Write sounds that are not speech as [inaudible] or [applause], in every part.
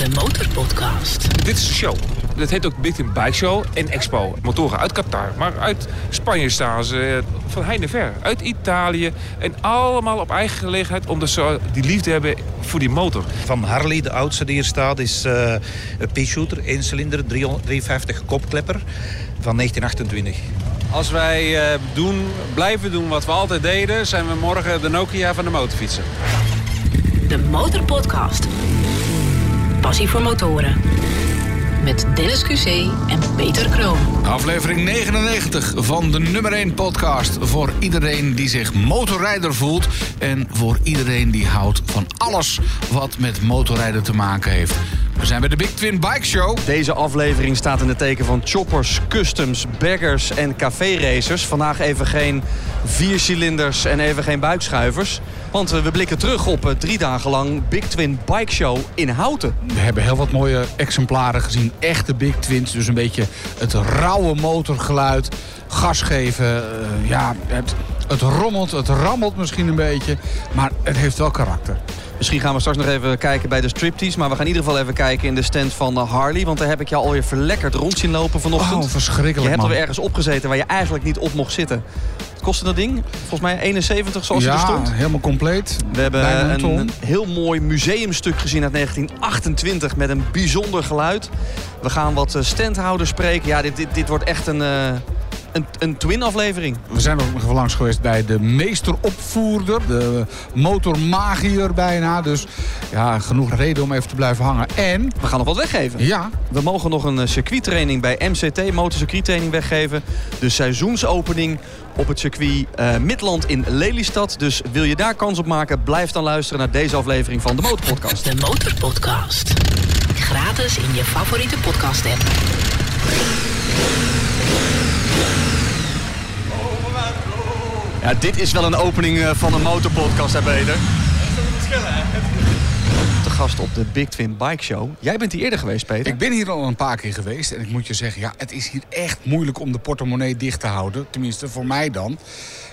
De Motorpodcast. Dit is de show. Dat heet ook Big Twin Bike Show en Expo. Motoren uit Qatar, maar uit Spanje staan ze. Van heinde ver. Uit Italië. En allemaal op eigen gelegenheid. Omdat ze die liefde hebben voor die motor. Van Harley, de oudste die hier staat, is uh, een P-shooter. 1 cilinder, 350 kopklepper van 1928. Als wij uh, doen, blijven doen wat we altijd deden... zijn we morgen de Nokia van de motorfietsen. De Motorpodcast. Passie voor motoren. Met Dennis QC en Peter Kroon. Aflevering 99 van de nummer 1 podcast. Voor iedereen die zich motorrijder voelt. En voor iedereen die houdt van alles wat met motorrijden te maken heeft. We zijn bij de Big Twin Bike Show. Deze aflevering staat in het teken van choppers, customs, baggers en café-racers. Vandaag even geen viercilinders en even geen buikschuivers. Want we blikken terug op drie dagen lang Big Twin Bike Show in Houten. We hebben heel wat mooie exemplaren gezien. Echte Big Twins. Dus een beetje het rauwe motorgeluid. Gas geven. Uh, ja, het, het rommelt, het rammelt misschien een beetje. Maar het heeft wel karakter. Misschien gaan we straks nog even kijken bij de striptease. Maar we gaan in ieder geval even kijken in de stand van Harley. Want daar heb ik jou alweer verlekkerd rond zien lopen vanochtend. Oh, verschrikkelijk, Je hebt man. alweer ergens opgezeten waar je eigenlijk niet op mocht zitten. Wat kostte dat ding? Volgens mij 71 zoals ja, het er stond. helemaal compleet. We hebben een, heel mooi museumstuk gezien uit 1928 met een bijzonder geluid. We gaan wat eh, standhouders spreken. Ja, dit, dit, dit wordt echt een, uh, een, een twin-aflevering. We zijn ook nog even langs geweest bij de meesteropvoerder. De motormagier bijna. Dus ja, genoeg reden om even te blijven hangen. En... We gaan nog wat weggeven. Ja. We mogen nog een circuittraining bij MCT, motorcircuittraining, weggeven. De seizoensopening op het circuit uh, Midland in Lelystad. Dus wil je daar kans op maken, blijf dan luisteren naar deze aflevering van de Motorpodcast. De Motorpodcast. Gratis in je favoriete podcast app. Ja, dit is wel een opening uh, van een motorpodcast, hè Peter? Dat is een verschil, hè? Te gast op de Big Twin Bike Show. Jij bent hier eerder geweest, Peter? Ik ben hier al een paar keer geweest. En ik moet je zeggen, ja, het is hier echt moeilijk om de portemonnee dicht te houden. Tenminste, voor mij dan.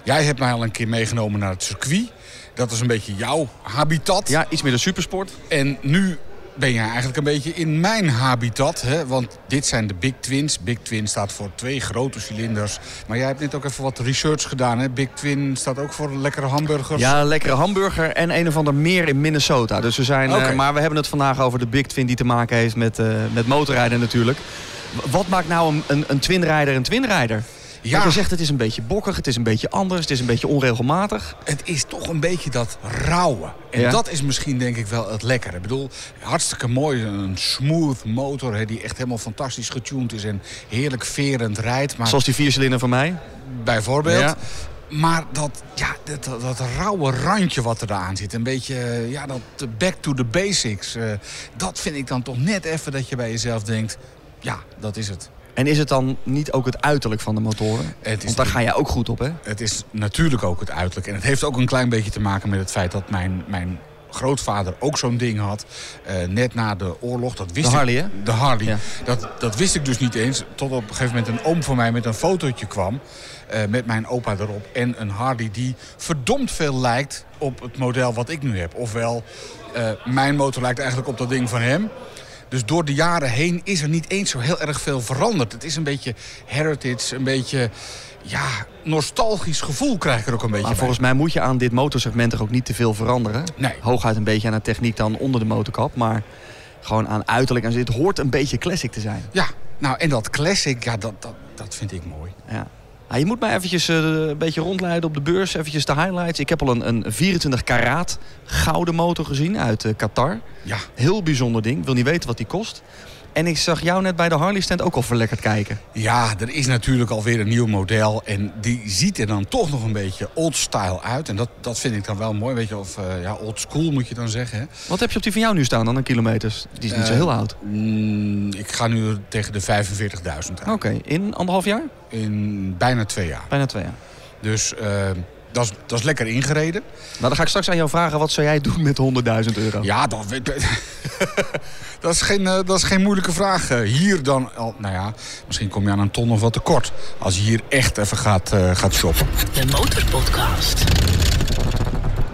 Jij hebt mij al een keer meegenomen naar het circuit. Dat is een beetje jouw habitat. Ja, iets meer de supersport. En nu ben jij eigenlijk een beetje in mijn habitat. Hè? Want dit zijn de Big Twins. Big Twin staat voor twee grote cilinders. Maar jij hebt net ook even wat research gedaan. Hè? Big Twin staat ook voor lekkere hamburgers. Ja, lekkere hamburger en een of ander meer in Minnesota. Dus we zijn, okay. uh, maar we hebben het vandaag over de Big Twin die te maken heeft met, uh, met motorrijden natuurlijk. Wat maakt nou een, een, een twinrijder een twinrijder? Ja. je zegt het is een beetje bokkig, het is een beetje anders, het is een beetje onregelmatig. Het is toch een beetje dat rauwe. En ja. dat is misschien denk ik wel het lekkere. Ik bedoel, hartstikke mooi, een smooth motor hè, die echt helemaal fantastisch getuned is en heerlijk verend rijdt. Maar Zoals die viercilinder van mij? Bijvoorbeeld. Ja. Maar dat, ja, dat, dat, rauwe randje wat er aan zit, een beetje ja, dat back to the basics. Uh, dat vind ik dan toch net even dat je bij jezelf denkt, ja, dat is het. En is het dan niet ook het uiterlijk van de motoren? Want daar ga jij ook goed op, hè? Het is natuurlijk ook het uiterlijk. En het heeft ook een klein beetje te maken met het feit dat mijn, mijn grootvader ook zo'n ding had. Uh, net na de oorlog. Dat wist de Harley, ik, hè? De Harley. Ja. Dat, dat wist ik dus niet eens. Tot op een gegeven moment een oom van mij met een fotootje kwam. Uh, met mijn opa erop. En een Harley die verdomd veel lijkt op het model wat ik nu heb. Ofwel, uh, mijn motor lijkt eigenlijk op dat ding van hem. Dus door de jaren heen is er niet eens zo heel erg veel veranderd. Het is een beetje heritage, een beetje ja, nostalgisch gevoel krijg ik er ook een beetje maar bij. volgens mij moet je aan dit motorsegment er ook niet te veel veranderen. Nee. Hooguit een beetje aan de techniek dan onder de motorkap. Maar gewoon aan uiterlijk. En het hoort een beetje classic te zijn. Ja, nou en dat classic, ja, dat, dat, dat vind ik mooi. Ja. Nou, je moet mij eventjes uh, een beetje rondleiden op de beurs. Eventjes de highlights. Ik heb al een, een 24 karaat gouden motor gezien uit uh, Qatar. Ja. Heel bijzonder ding. Ik wil niet weten wat die kost. En ik zag jou net bij de Harley stand ook al verlekkerd kijken. Ja, er is natuurlijk alweer een nieuw model. En die ziet er dan toch nog een beetje old style uit. En dat, dat vind ik dan wel mooi. Weet je, of uh, ja, old school moet je dan zeggen. Hè? Wat heb je op die van jou nu staan dan, een kilometers? Die is niet zo heel oud. Mm, ik ga nu tegen de 45.000 Oké, okay. in anderhalf jaar? In bijna twee jaar. Bijna twee jaar. Dus... Uh, dat is, dat is lekker ingereden. Nou, dan ga ik straks aan jou vragen, wat zou jij doen met 100.000 euro? Ja, dat, [laughs] dat, is geen, dat is geen moeilijke vraag. Hier dan, nou ja, misschien kom je aan een ton of wat tekort. Als je hier echt even gaat, uh, gaat shoppen. De Motorpodcast.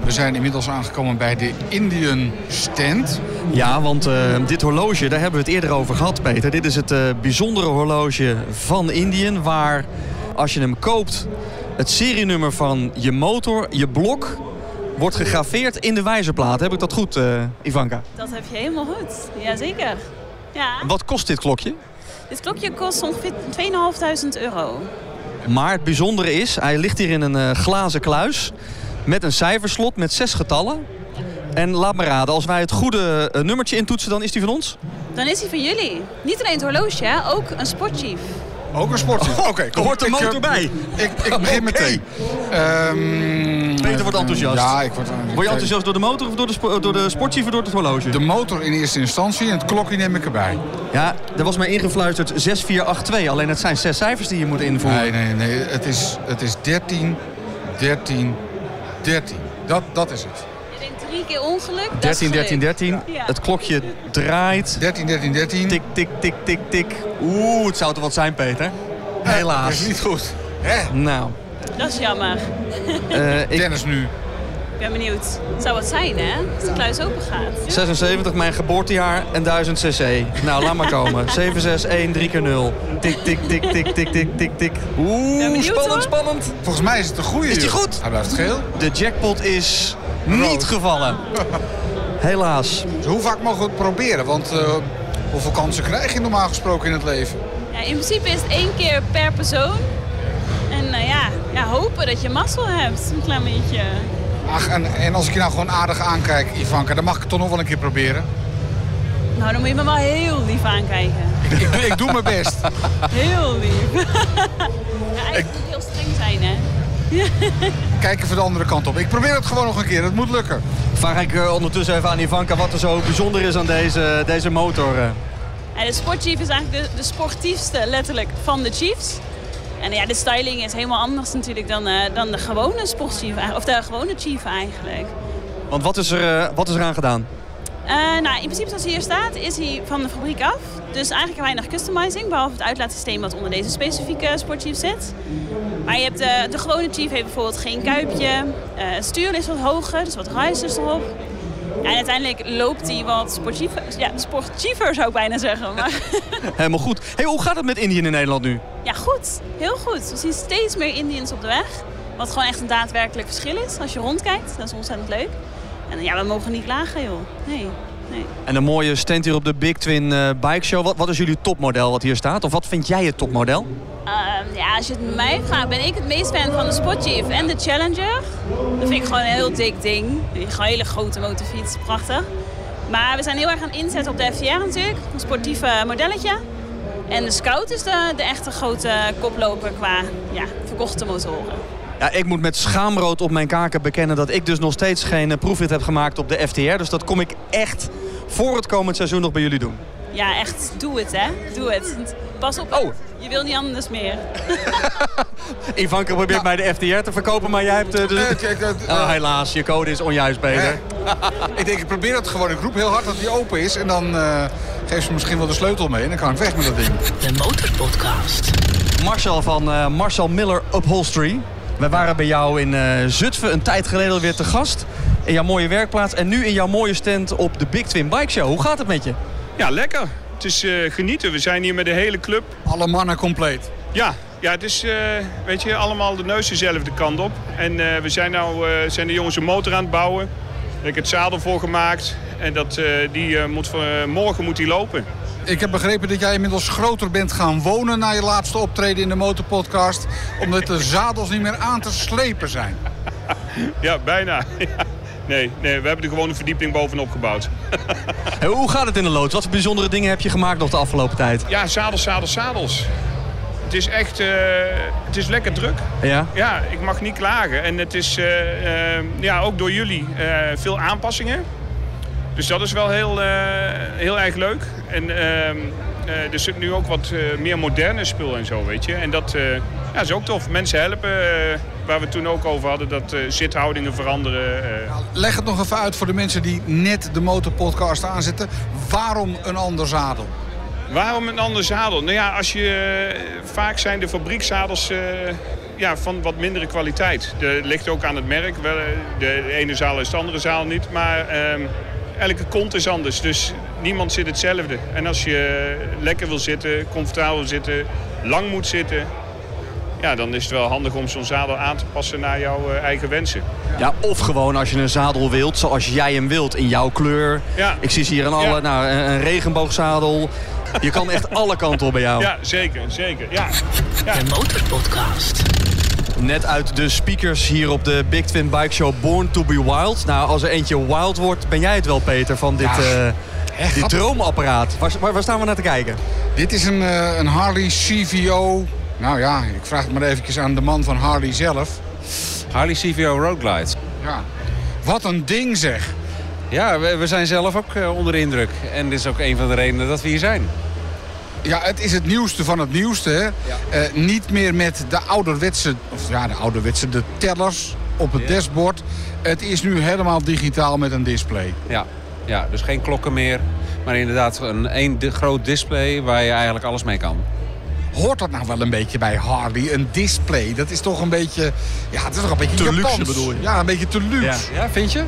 We zijn inmiddels aangekomen bij de Indian Stand. Ja, want uh, dit horloge, daar hebben we het eerder over gehad, Peter. Dit is het uh, bijzondere horloge van Indian, waar als je hem koopt... het serienummer van je motor, je blok, wordt gegraveerd in de wijzerplaat. Heb ik dat goed, uh, Ivanka? Dat heb je helemaal goed, jazeker. Ja. Wat kost dit klokje? Dit klokje kost ongeveer 2.500 euro. Maar het bijzondere is, hij ligt hier in een uh, glazen kluis... met een cijferslot met zes getallen. En laat me raden, als wij het goede uh, nummertje intoetsen, dan is die van ons? Dan is die van jullie. Niet alleen het horloge, hè? ook een sportchief. Ook een sportchief? Oké, okay, hoort de motor ik, bij. Ik, ik begin meteen. Um, Peter wordt enthousiast. Ja, ik word, word je enthousiast door de motor of door de, door de sportchief of door het horloge? De motor in eerste instantie en het klokje neem ik erbij. Ja, er was mij ingefluisterd 6482. Alleen het zijn zes cijfers die je moet invoeren. Nee, nee, nee. Het is, het is 13, 13, 13. Dat, dat is het. Je denkt drie keer ongeluk. 13, 13, 13. Ja. Het klokje draait. 13, 13, 13. Tik, tik, tik, tik, tik. Oeh, het zou er wat zijn, Peter. Helaas. Dat is niet goed. Hè? Nou. Dat is jammer. Uh, [laughs] ik... Dennis nu. Ik ben benieuwd. Het zou wat zijn, hè? Als de kluis open gaat. 76, mijn geboortejaar en 1000 cc. Nou, laat maar komen. [laughs] 761, 3 keer 0. Tik, tik, tik, tik, tik, tik, tik, tik. Oeh, benieuwd, spannend, hoor. spannend. Volgens mij is het een goede. Is die goed? Hij blijft geel. De jackpot is niet gevallen. Helaas. Dus hoe vaak mogen we het proberen? Want uh, hoeveel kansen krijg je normaal gesproken in het leven? Ja, in principe is het één keer per persoon. En uh, ja, ja, hopen dat je mazzel hebt. Een klein beetje. Ach, en, en als ik je nou gewoon aardig aankijk, Ivanka, dan mag ik het toch nog wel een keer proberen. Nou, dan moet je me wel heel lief aankijken. Ik, ik, ik doe mijn best. Heel lief. [laughs] ja, eigenlijk moet heel streng zijn, hè? [laughs] Kijk even de andere kant op. Ik probeer het gewoon nog een keer. Het moet lukken. Vraag ik uh, ondertussen even aan Ivanka wat er zo bijzonder is aan deze, deze motor. Uh. Ja, de Sportchief is eigenlijk de, de sportiefste, letterlijk, van de Chiefs. En ja, de styling is helemaal anders natuurlijk dan, uh, dan de gewone sportchief, of de gewone Chief eigenlijk. Want wat is er, uh, wat is er aan gedaan? Uh, nou, in principe zoals hij hier staat, is hij van de fabriek af. Dus eigenlijk weinig customizing, behalve het uitlaatsysteem wat onder deze specifieke sportchief zit. Maar je hebt de, de gewone Chief heeft bijvoorbeeld geen kuipje. het stuur is wat hoger, dus wat ruisers erop. Ja, en uiteindelijk loopt hij wat sportiever, ja, sportiever zou ik bijna zeggen. Maar... [laughs] Helemaal goed. Hey, hoe gaat het met Indië in Nederland nu? Ja, goed. Heel goed. We zien steeds meer Indiërs op de weg. Wat gewoon echt een daadwerkelijk verschil is. Als je rondkijkt, dat is ontzettend leuk. En ja, we mogen niet klagen, joh. Nee. Nee. En een mooie stand hier op de Big Twin uh, Bike Show. Wat, wat is jullie topmodel wat hier staat? Of wat vind jij het topmodel? Uh, ja, als je het mij vraagt, ben ik het meest fan van de Sportchief en de Challenger. Dat vind ik gewoon een heel dik ding. Een hele grote motorfiets, prachtig. Maar we zijn heel erg aan inzetten op de FTR natuurlijk, een sportieve modelletje. En de Scout is de, de echte grote koploper qua ja, verkochte motoren. Ja, ik moet met schaamrood op mijn kaken bekennen dat ik dus nog steeds geen uh, proefrit heb gemaakt op de FTR. Dus dat kom ik echt voor het komend seizoen nog bij jullie doen. Ja, echt, doe het hè. Doe het. Pas op, oh. je wil niet anders meer. [laughs] Ivanka probeert nou. mij de FTR te verkopen, maar jij hebt... Uh, de... uh, oh, helaas, je code is onjuist, Peter. [laughs] ik denk, ik probeer het gewoon. Ik roep heel hard dat die open is. En dan uh, geeft ze misschien wel de sleutel mee. En dan kan ik weg met dat ding. De Motorpodcast. Marcel van uh, Marcel Miller Upholstery. Wij waren bij jou in uh, Zutphen een tijd geleden alweer te gast. In jouw mooie werkplaats. En nu in jouw mooie stand op de Big Twin Bike Show. Hoe gaat het met je? Ja, lekker. Het is uh, genieten. We zijn hier met de hele club. Alle mannen compleet. Ja, ja het is, uh, weet je, allemaal de neus dezelfde kant op. En uh, we zijn nou, zijn de jongens een motor aan het bouwen. Daar heb ik het zadel voor gemaakt. En dat, die, moet, morgen moet die lopen. Ik heb begrepen dat jij inmiddels groter bent gaan wonen... na je laatste optreden in de Motorpodcast. Omdat de zadels niet meer aan te slepen zijn. [laughs] ja, bijna. [laughs] Nee, nee, we hebben er gewoon een verdieping bovenop gebouwd. [laughs] hey, hoe gaat het in de loods? Wat voor bijzondere dingen heb je gemaakt nog de afgelopen tijd? Ja, zadels, zadels, zadels. Het is echt, uh, het is lekker druk. Ja? Ja, ik mag niet klagen. En het is, uh, uh, ja, ook door jullie veel aanpassingen. Dus dat is wel heel, heel erg leuk. En ehm, er zit nu ook wat meer moderne spul en zo, weet je. En dat ja, is ook tof. Mensen helpen waar we het toen ook over hadden, dat zithoudingen veranderen. Leg het nog even uit voor de mensen die net de motorpodcast aanzetten. Waarom een ander zadel? Waarom een ander zadel? Nou ja, als je, vaak zijn de fabriekzadels ja, van wat mindere kwaliteit. Dat ligt ook aan het merk. Eh, De ene zaal is de andere zaal niet. Maar ehm, elke kont is anders. Dus niemand zit hetzelfde. En als je lekker wil zitten, comfortabel wil zitten, lang moet zitten... Ja, dan is het wel handig om zo'n zadel aan te passen naar jouw eh, eigen wensen. Ja, of gewoon als je een zadel wilt, zoals jij hem wilt, in jouw kleur. Ja. Ik zie ze hier aan alle, Ja. nou, een, een regenboogzadel. Je kan echt alle kanten op bij jou. Ja, zeker, zeker. Ja. Ja. De Motorpodcast. Net uit de speakers hier op de Big Twin Bike Show Born to be Wild. Nou, als er eentje wild wordt, ben jij het wel, Peter, van dit, Ja, eh, echt dit droomapparaat. Waar, waar, waar staan we naar te kijken? Dit is een, eh, een Harley CVO. Nou ja, ik vraag het maar eventjes aan de man van Harley zelf. Harley CVO Road Glide. Ja. Wat een ding zeg. Ja, we, we zijn zelf ook eh, onder de indruk. En dit is ook een van de redenen dat we hier zijn. Ja, het is het nieuwste van het nieuwste. Hè? Eh, niet meer met de ouderwetse, of ja, de ouderwetse, de tellers op het dashboard. Het is nu helemaal digitaal met een display. Ja, ja dus geen klokken meer. Maar inderdaad een één groot display waar je eigenlijk alles mee kan. Hoort dat nou wel een beetje bij Harley? Een display, dat is toch een beetje... Ja, het is toch een beetje Te luxe bedoel je? Ja, een beetje te luxe. Ja, vind je?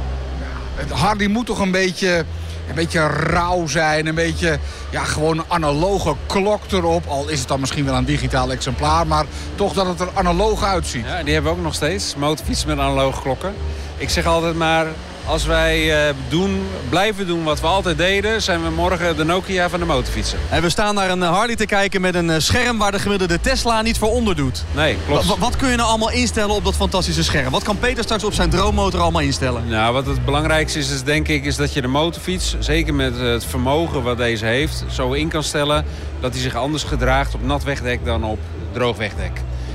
Harley moet toch een beetje, een beetje rauw zijn. Een beetje, ja, gewoon een analoge klok erop. Al is het dan misschien wel een digitaal exemplaar. Maar toch dat het er analoog uitziet. Ja, die hebben we ook nog steeds. Motorfietsen met analoge klokken. Ik zeg altijd maar, als wij eh, doen, blijven doen wat we altijd deden... zijn we morgen de Nokia van de motorfietsen. En we staan naar een eh, Harley te kijken met een eh, scherm waar de gemiddelde Tesla niet voor onder doet. Nee, klopt. Wa- wat kun je nou allemaal instellen op dat fantastische scherm? Wat kan Peter straks op zijn droommotor allemaal instellen? Nou, wat het belangrijkste is, is denk ik, is dat je de motorfiets, zeker met het vermogen wat deze heeft, zo in kan stellen dat hij zich anders gedraagt op nat wegdek dan op droog wegdek.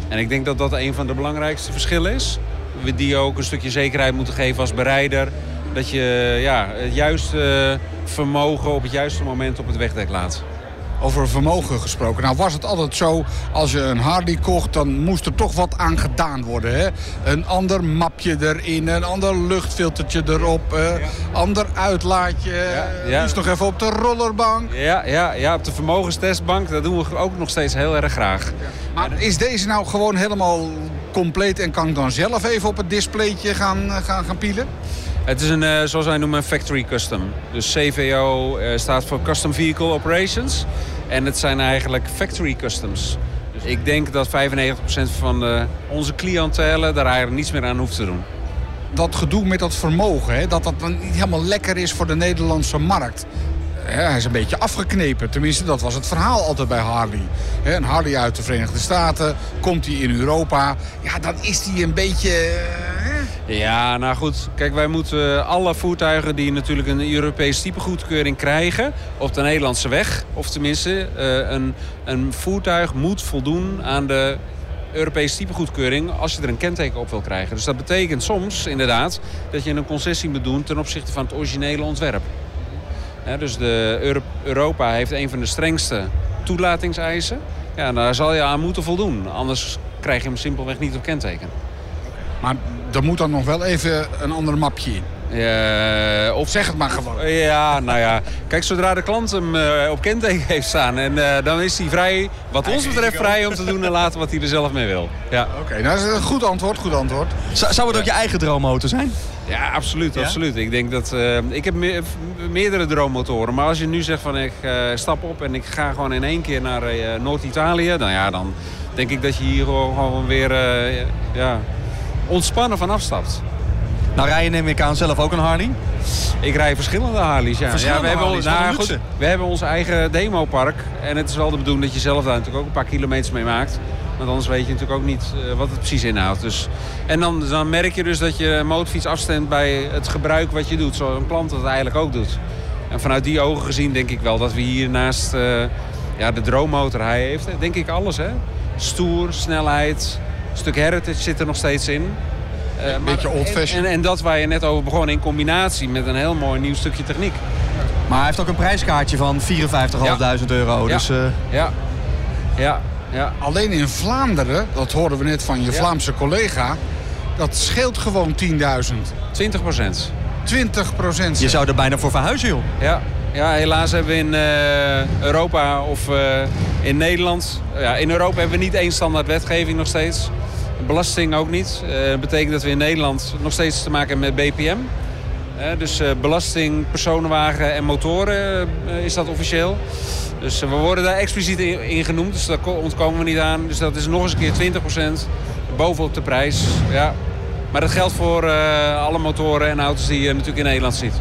En ik denk dat dat een van de belangrijkste verschillen is. We die ook een stukje zekerheid moeten geven als berijder. Dat je ja, het juiste vermogen op het juiste moment op het wegdek laat. Over vermogen gesproken. Nou was het altijd zo, als je een Harley kocht, dan moest er toch wat aan gedaan worden. Hè? Een ander mapje erin, een ander luchtfiltertje erop, eh, ander uitlaatje. ja. Liefst nog even op de rollerbank. Ja, ja, ja, op de vermogenstestbank, dat doen we ook nog steeds heel erg graag. Maar is deze nou gewoon helemaal compleet en kan ik dan zelf even op het displaytje gaan, eh, gaan, gaan pielen? Het is een, eh, zoals wij noemen, een factory custom. Dus CVO eh, staat voor Custom Vehicle Operations. En het zijn eigenlijk factory customs. Dus ik denk dat 95% van de, onze cliëntelen daar eigenlijk niets meer aan hoeft te doen. Dat gedoe met dat vermogen, hè, dat dat niet helemaal lekker is voor de Nederlandse markt. Hij is een beetje afgeknepen. Tenminste, dat was het verhaal altijd bij Harley. Een Harley uit de Verenigde Staten, komt hij in Europa. Ja, dan is hij een beetje... eh? Ja, nou goed. Kijk, wij moeten alle voertuigen die natuurlijk een Europese typegoedkeuring krijgen... op de Nederlandse weg, of tenminste eh, een, een voertuig moet voldoen aan de Europese typegoedkeuring... als je er een kenteken op wil krijgen. Dus dat betekent soms inderdaad dat je een concessie moet doen... ten opzichte van het originele ontwerp. Hè, dus de Euro- Europa heeft een van de strengste toelatingseisen. Ja, daar zal je aan moeten voldoen. Anders krijg je hem simpelweg niet op kenteken. Maar er moet dan nog wel even een ander mapje in. Eh, of Zeg het maar gewoon. Ja, nou ja. Kijk, zodra de klant hem eh, op kenteken heeft staan... En, eh, dan is hij vrij, wat ons betreft, vrij om te doen en laten wat hij er zelf mee wil. Ja, Oké, nou dat is een goed antwoord, goed antwoord. Zou zou het ook je eigen droommotor zijn? Ja absoluut, absoluut. Ik denk dat... eh, ik heb me- meerdere droommotoren. Maar als je nu zegt van ik eh, stap op en ik ga gewoon in één keer naar eh, Noord-Italië... Nou ja, dan denk ik dat je hier gewoon gewoon weer ja, ontspannen van afstapt. Nou, rij je neem ik aan zelf ook een Harley. Ik rij verschillende Harleys, ja. Verschillende ja we, Harleys, hebben, wat nou, goed, we hebben ons eigen demopark. En het is wel de bedoeling dat je zelf daar natuurlijk ook een paar kilometers mee maakt. Want anders weet je natuurlijk ook niet eh, wat het precies inhoudt. Dus, en dan, dan merk je dus dat je motorfiets afstemt bij het gebruik wat je doet. Zoals een klant dat eigenlijk ook doet. En vanuit die ogen gezien denk ik wel dat we hier naast eh, ja, de droommotor hij heeft. eh, Denk ik alles, hè. Stoer, snelheid, een stuk heritage zit er nog steeds in. Eh, maar- beetje old-fashioned. En, en dat waar je net over begon in combinatie met een heel mooi nieuw stukje techniek. Maar hij heeft ook een prijskaartje van 54.500 euro. Ja. Dus eh, Ja, ja, ja. Alleen in Vlaanderen, dat hoorden we net van je Vlaamse collega... dat scheelt gewoon 10.000. 20 procent. 20 procent. je zou er bijna voor verhuizen, joh. Ja. ja, helaas hebben we in eh, Europa of eh, in Nederland... Ja, in Europa hebben we niet één standaard wetgeving nog steeds. belasting ook niet. Eh, Dat betekent dat we in Nederland nog steeds te maken hebben met BPM. Dus eh, belasting, personenwagen en motoren eh, is dat officieel. Dus eh, we worden daar expliciet in, in genoemd, dus daar ko- ontkomen we niet aan. Dus dat is nog eens een keer 20% bovenop de prijs. Ja. Maar dat geldt voor alle motoren en auto's die je natuurlijk in Nederland ziet.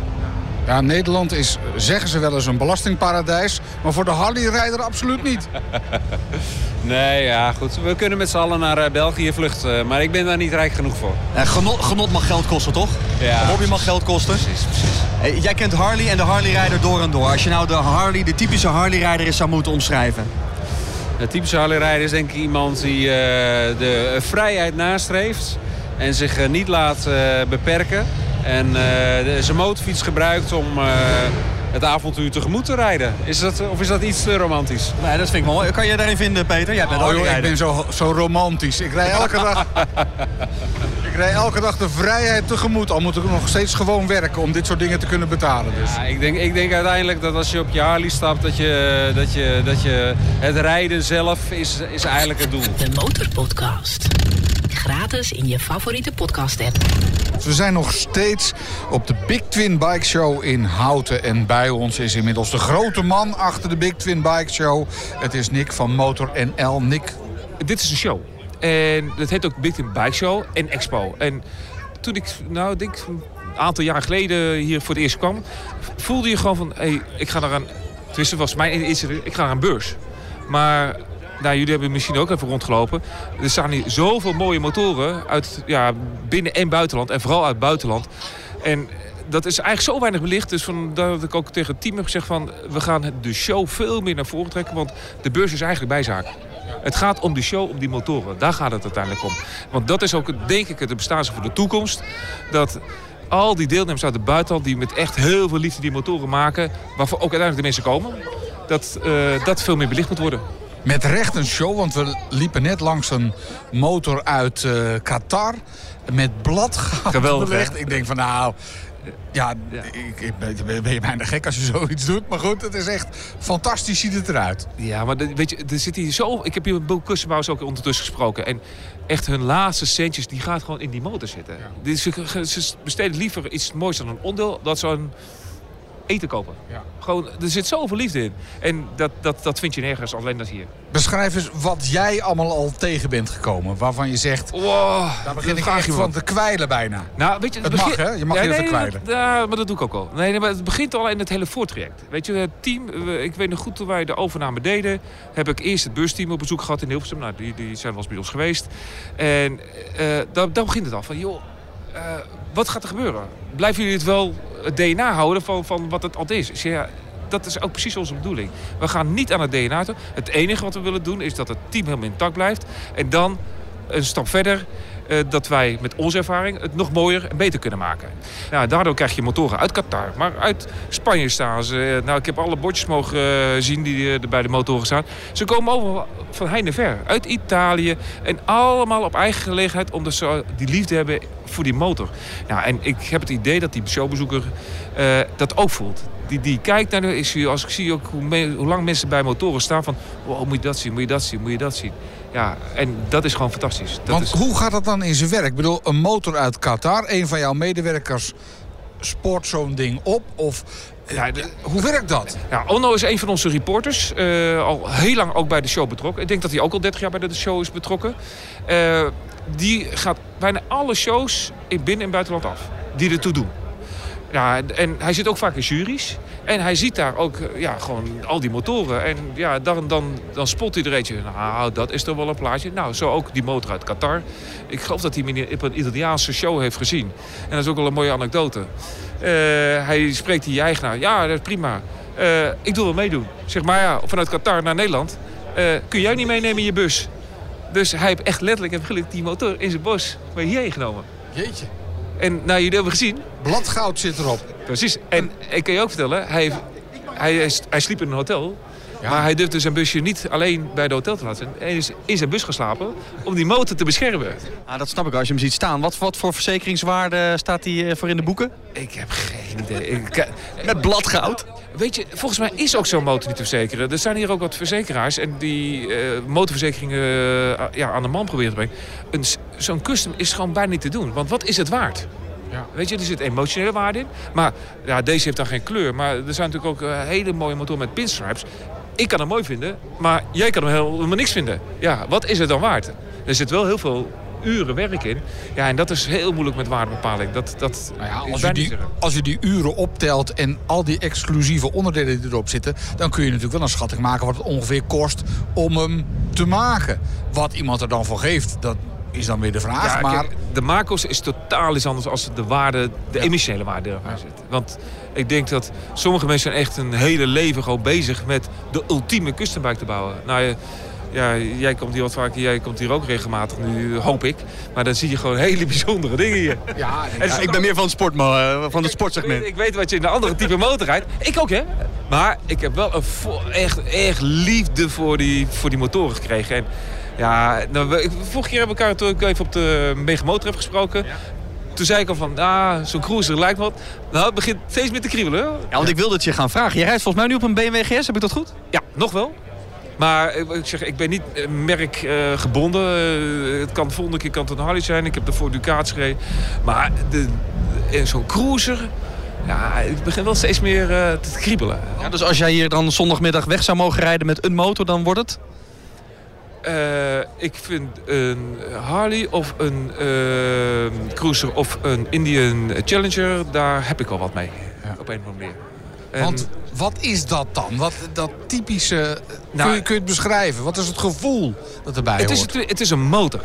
Ja, Nederland is, zeggen ze wel eens, een belastingparadijs. Maar voor de Harley-rijder absoluut niet. [laughs] Nee, ja goed. We kunnen met z'n allen naar eh, België vluchten. Maar ik ben daar niet rijk genoeg voor. Eh, genot, genot mag geld kosten, toch? Ja, Hobby mag geld kosten. Precies, precies. Eh, jij kent Harley en de Harley-rijder door en door. Als je nou de Harley, de typische Harley-rijder eens zou moeten omschrijven. De typische Harley-rijder is denk ik iemand die eh, de vrijheid nastreeft. En zich eh, niet laat eh, beperken. En eh, zijn motorfiets gebruikt om eh, het avontuur tegemoet te rijden. Is dat, of is dat iets te romantisch? Nee, dat vind ik mooi. Kan je daarin vinden, Peter? Jij bent Oh, joh, ik ben zo, zo romantisch. Ik rij elke dag... [laughs] ik rij elke dag de vrijheid tegemoet. Al moet ik nog steeds gewoon werken om dit soort dingen te kunnen betalen. Dus. Ja, ik, denk, ik denk uiteindelijk dat als je op je Harley stapt... dat je, dat je, dat je het rijden zelf is, is eigenlijk het doel. De Motorpodcast. Gratis in je favoriete podcast app. We zijn nog steeds op de Big Twin Bike Show in Houten. En bij ons is inmiddels de grote man achter de Big Twin Bike Show. Het is Nick van Motor NL. Nick, Dit is een show. En dat heet ook Big Team Bike Show en Expo. En toen ik, nou, ik denk een aantal jaar geleden hier voor het eerst kwam... voelde je gewoon van, hé, hey, ik ga naar een... Tenminste, was mijn eerste, ik ga naar een beurs. Maar nou, jullie hebben misschien ook even rondgelopen. Er staan hier zoveel mooie motoren uit ja, binnen- en buitenland. En vooral uit buitenland. En dat is eigenlijk zo weinig belicht. Dus vandaar dat ik ook tegen het team heb gezegd van... we gaan de show veel meer naar voren trekken. Want de beurs is eigenlijk bijzaak. Het gaat om die show, om die motoren. Daar gaat het uiteindelijk om. Want dat is ook, denk ik, het bestaan voor de toekomst. Dat al die deelnemers uit het buitenland... die met echt heel veel liefde die motoren maken... waarvoor ook uiteindelijk de mensen komen... dat eh, dat veel meer belicht moet worden. Met recht een show, want we liepen net langs een motor uit eh, Qatar. Met bladgoud Geweldig, belegd. Ik denk van nou... Ja, Ik, ik ben, ben je bijna gek als je [laughs] zoiets doet. Maar goed, het is echt fantastisch ziet het eruit. Ja, maar de- weet je, er zit hier zo... Ik heb hier met Bill Kussenbouwers ook ondertussen gesproken. En echt hun laatste centjes, die gaat gewoon in die motor zitten. Ze, ze besteden liever iets moois dan een onderdeel... dat een eten kopen. Ja. Gewoon, er zit zoveel liefde in. En dat, dat, dat vind je nergens, alleen dat hier. Beschrijf eens wat jij allemaal al tegen bent gekomen. Waarvan je zegt, Wow, daar begin ik echt van te kwijlen bijna. Nou, weet je, Het mag, hè? Je mag je nee, even nee, kwijlen. dat- Ja, maar dat doe ik ook al. Nee, nee, maar het begint al in het hele voortraject. Weet je, het team, we- ik weet nog goed toen wij de overname deden, heb ik eerst het busteam op bezoek gehad in Hilversum. Nou, die, die zijn wel eens bij ons geweest. En eh daar, daar begint het al van, joh, eh, wat gaat er gebeuren? Blijven jullie het wel het DNA houden van, van wat het altijd is? Ja, dat is ook precies onze bedoeling. We gaan niet aan het DNA toe. Het enige wat we willen doen is dat het team helemaal intact blijft. En dan een stap verder dat wij met onze ervaring het nog mooier en beter kunnen maken. Nou, daardoor krijg je motoren uit Qatar, maar uit Spanje staan ze. Eh, Nou, ik heb alle bordjes mogen eh, zien die eh, er bij de motoren staan. Ze komen over van heinde ver, uit Italië. En allemaal op eigen gelegenheid, omdat ze die liefde hebben voor die motor. Nou, en ik heb het idee dat die showbezoeker eh, dat ook voelt. Die, die kijkt naar de, als ik zie ook hoe lang mensen bij motoren staan van... Wow, moet je dat zien, moet je dat zien, moet je dat zien. Ja, en dat is gewoon fantastisch. Dat Want is, hoe gaat dat dan in zijn werk? Ik bedoel, een motor uit Qatar, een van jouw medewerkers sport zo'n ding op? Of ja, de- hoe werkt dat? Ja, Onno is een van onze reporters. eh, al heel lang ook bij de show betrokken. Ik denk dat hij ook al 30 jaar bij de show is betrokken. Eh, die gaat bijna alle shows in binnen- en buitenland af. Die ertoe doen. Ja, en hij zit ook vaak in juries. En hij ziet daar ook eh, ja, gewoon al die motoren. En ja, dan, dan, dan spot hij er eentje. Nou, dat is toch wel een plaatje. Nou, zo ook die motor uit Qatar. Ik geloof dat hij in- op een Italiaanse show heeft gezien. En dat is ook wel een mooie anekdote. Eh, hij spreekt die eigenaar. Ja, dat is prima. Eh, ik doe wel meedoen. Zeg maar ja, vanuit Qatar naar Nederland. kun jij niet meenemen in je bus? Dus hij heeft echt letterlijk en figuurlijk die motor in zijn bos mee hierheen genomen. Jeetje. En nou, jullie hebben gezien, Bladgoud zit erop. Precies. En ik kan je ook vertellen, hij, hij, hij sliep in een hotel. Ja. Maar hij durfde zijn busje niet alleen bij de hotel te laten. Hij is in zijn bus geslapen om die motor te beschermen. Ah, dat snap ik als je hem ziet staan. Wat, wat voor verzekeringswaarde staat hij eh, voor in de boeken? Ik heb geen idee. Ik, Met bladgoud? Weet je, volgens mij is ook zo'n motor niet te verzekeren. Er zijn hier ook wat verzekeraars en die eh, motorverzekeringen eh, ja, aan de man proberen te brengen. Zo'n custom is gewoon bijna niet te doen. Want wat is het waard? Ja. Weet je, er zit emotionele waarde in. Maar ja, deze heeft dan geen kleur. Maar er zijn natuurlijk ook eh, hele mooie motoren met pinstripes. Ik kan hem mooi vinden, maar jij kan hem helemaal niks vinden. Ja, wat is het dan waard? Er zit wel heel veel uren werk in. Ja, en dat is heel moeilijk met waardebepaling. Dat, dat Nou ja, als, niet die, als u die uren optelt en al die exclusieve onderdelen die erop zitten... dan kun je natuurlijk wel een schatting maken wat het ongeveer kost om hem te maken. Wat iemand er dan voor geeft, dat is dan weer de vraag. Ja, maar kijk, de maakkost is totaal iets anders als de waarde, de emotionele waarde ervan zit. Want ik denk dat sommige mensen zijn echt een hele leven gewoon bezig met de ultieme custombike te bouwen. Nou, ja, jij komt hier wat vaker, jij komt hier ook regelmatig nu, hoop ik. Maar dan zie je gewoon hele [laughs] bijzondere dingen hier. ja, Ja, ik ben meer van het, sportmo- eh, van het sportsegment. Ik, ik weet wat je in een andere type motor rijdt. Ik ook, hè? Maar ik heb wel een echt, echt liefde voor die, voor die motoren gekregen. En ja, nou, we- ik- vorige keer hebben we elkaar toen ik even op de Mega Motor heb gesproken. Toen zei ik al van, ah, zo'n cruiser lijkt wat. Nou, het begint steeds meer te kriebelen. Ja, want ik wilde het je gaan vragen. Je rijdt volgens mij nu op een BMW GS, heb ik dat goed? Ja, nog wel. Maar ik ik zeg, ik ben niet eh, merkgebonden. Eh, het kan de volgende keer kan het een Harley zijn. Ik heb ervoor Ducats gereden. Maar zo'n cruiser, ja, het begint wel steeds meer eh, te kriebelen. Ja, dus als jij hier dan zondagmiddag weg zou mogen rijden met een motor, dan wordt het? Eh, ik vind een Harley of een eh, cruiser of een Indian Challenger, daar heb ik al wat mee. Ja. Op een of andere manier. En- Want wat is dat dan? Wat, dat typische, Nou, kun, je, kun je het beschrijven? Wat is het gevoel dat erbij het, is, hoort? het, het is een motor.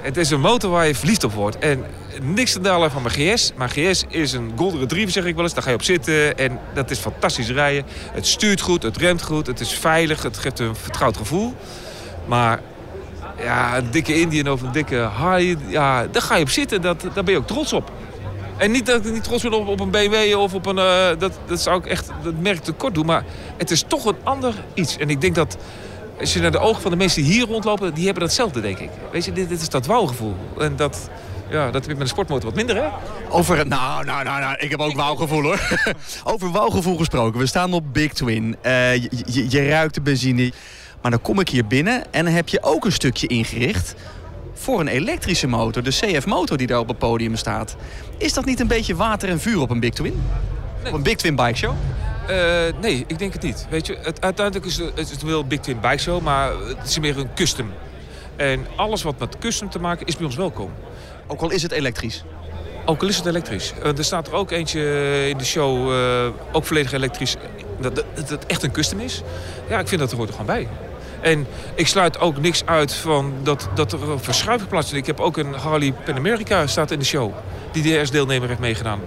Het is een motor waar je verliefd op wordt. En niks te dalen van mijn GS. Mijn GS is een Golden Retriever, zeg ik wel eens. Daar ga je op zitten en dat is fantastisch rijden. Het stuurt goed, het remt goed, het is veilig, het geeft een vertrouwd gevoel. Maar ja, een dikke Indian of een dikke Harley, ja, daar ga je op zitten. Dat, daar ben je ook trots op. En niet dat ik niet trots ben op, op een BMW of op een... eh, dat, dat zou ik echt dat merk tekort doen. Maar het is toch een ander iets. En ik denk dat als je naar de ogen van de mensen die hier rondlopen... die hebben datzelfde, denk ik. Weet je, dit, dit is dat wauwgevoel. En dat, ja, dat heb ik met een sportmotor wat minder, hè? Over, nou, nou, nou, nou, ik heb ook wauwgevoel hoor. [laughs] Over wauwgevoel gesproken. We staan op Big Twin. Eh, je ruikt de benzine. Maar dan kom ik hier binnen en dan heb je ook een stukje ingericht voor een elektrische motor. De CF-motor die daar op het podium staat. Is dat niet een beetje water en vuur op een Big Twin? Op een Big Twin bike show? Eh, nee, ik denk het niet. Weet je, het, uiteindelijk is het, het is wel een Big Twin Bike Show, maar het is meer een custom. En alles wat met custom te maken is bij ons welkom. Ook al is het elektrisch. Ook al is het elektrisch. Eh, er staat er ook eentje in de show, eh, ook volledig elektrisch, dat, dat dat het echt een custom is. Ja, ik vind dat er hoort er gewoon bij. En ik sluit ook niks uit van dat, dat er een verschuiving plaatsvindt. Ik heb ook een Harley Pan America staat in de show. Die de eerste deelnemer heeft meegedaan.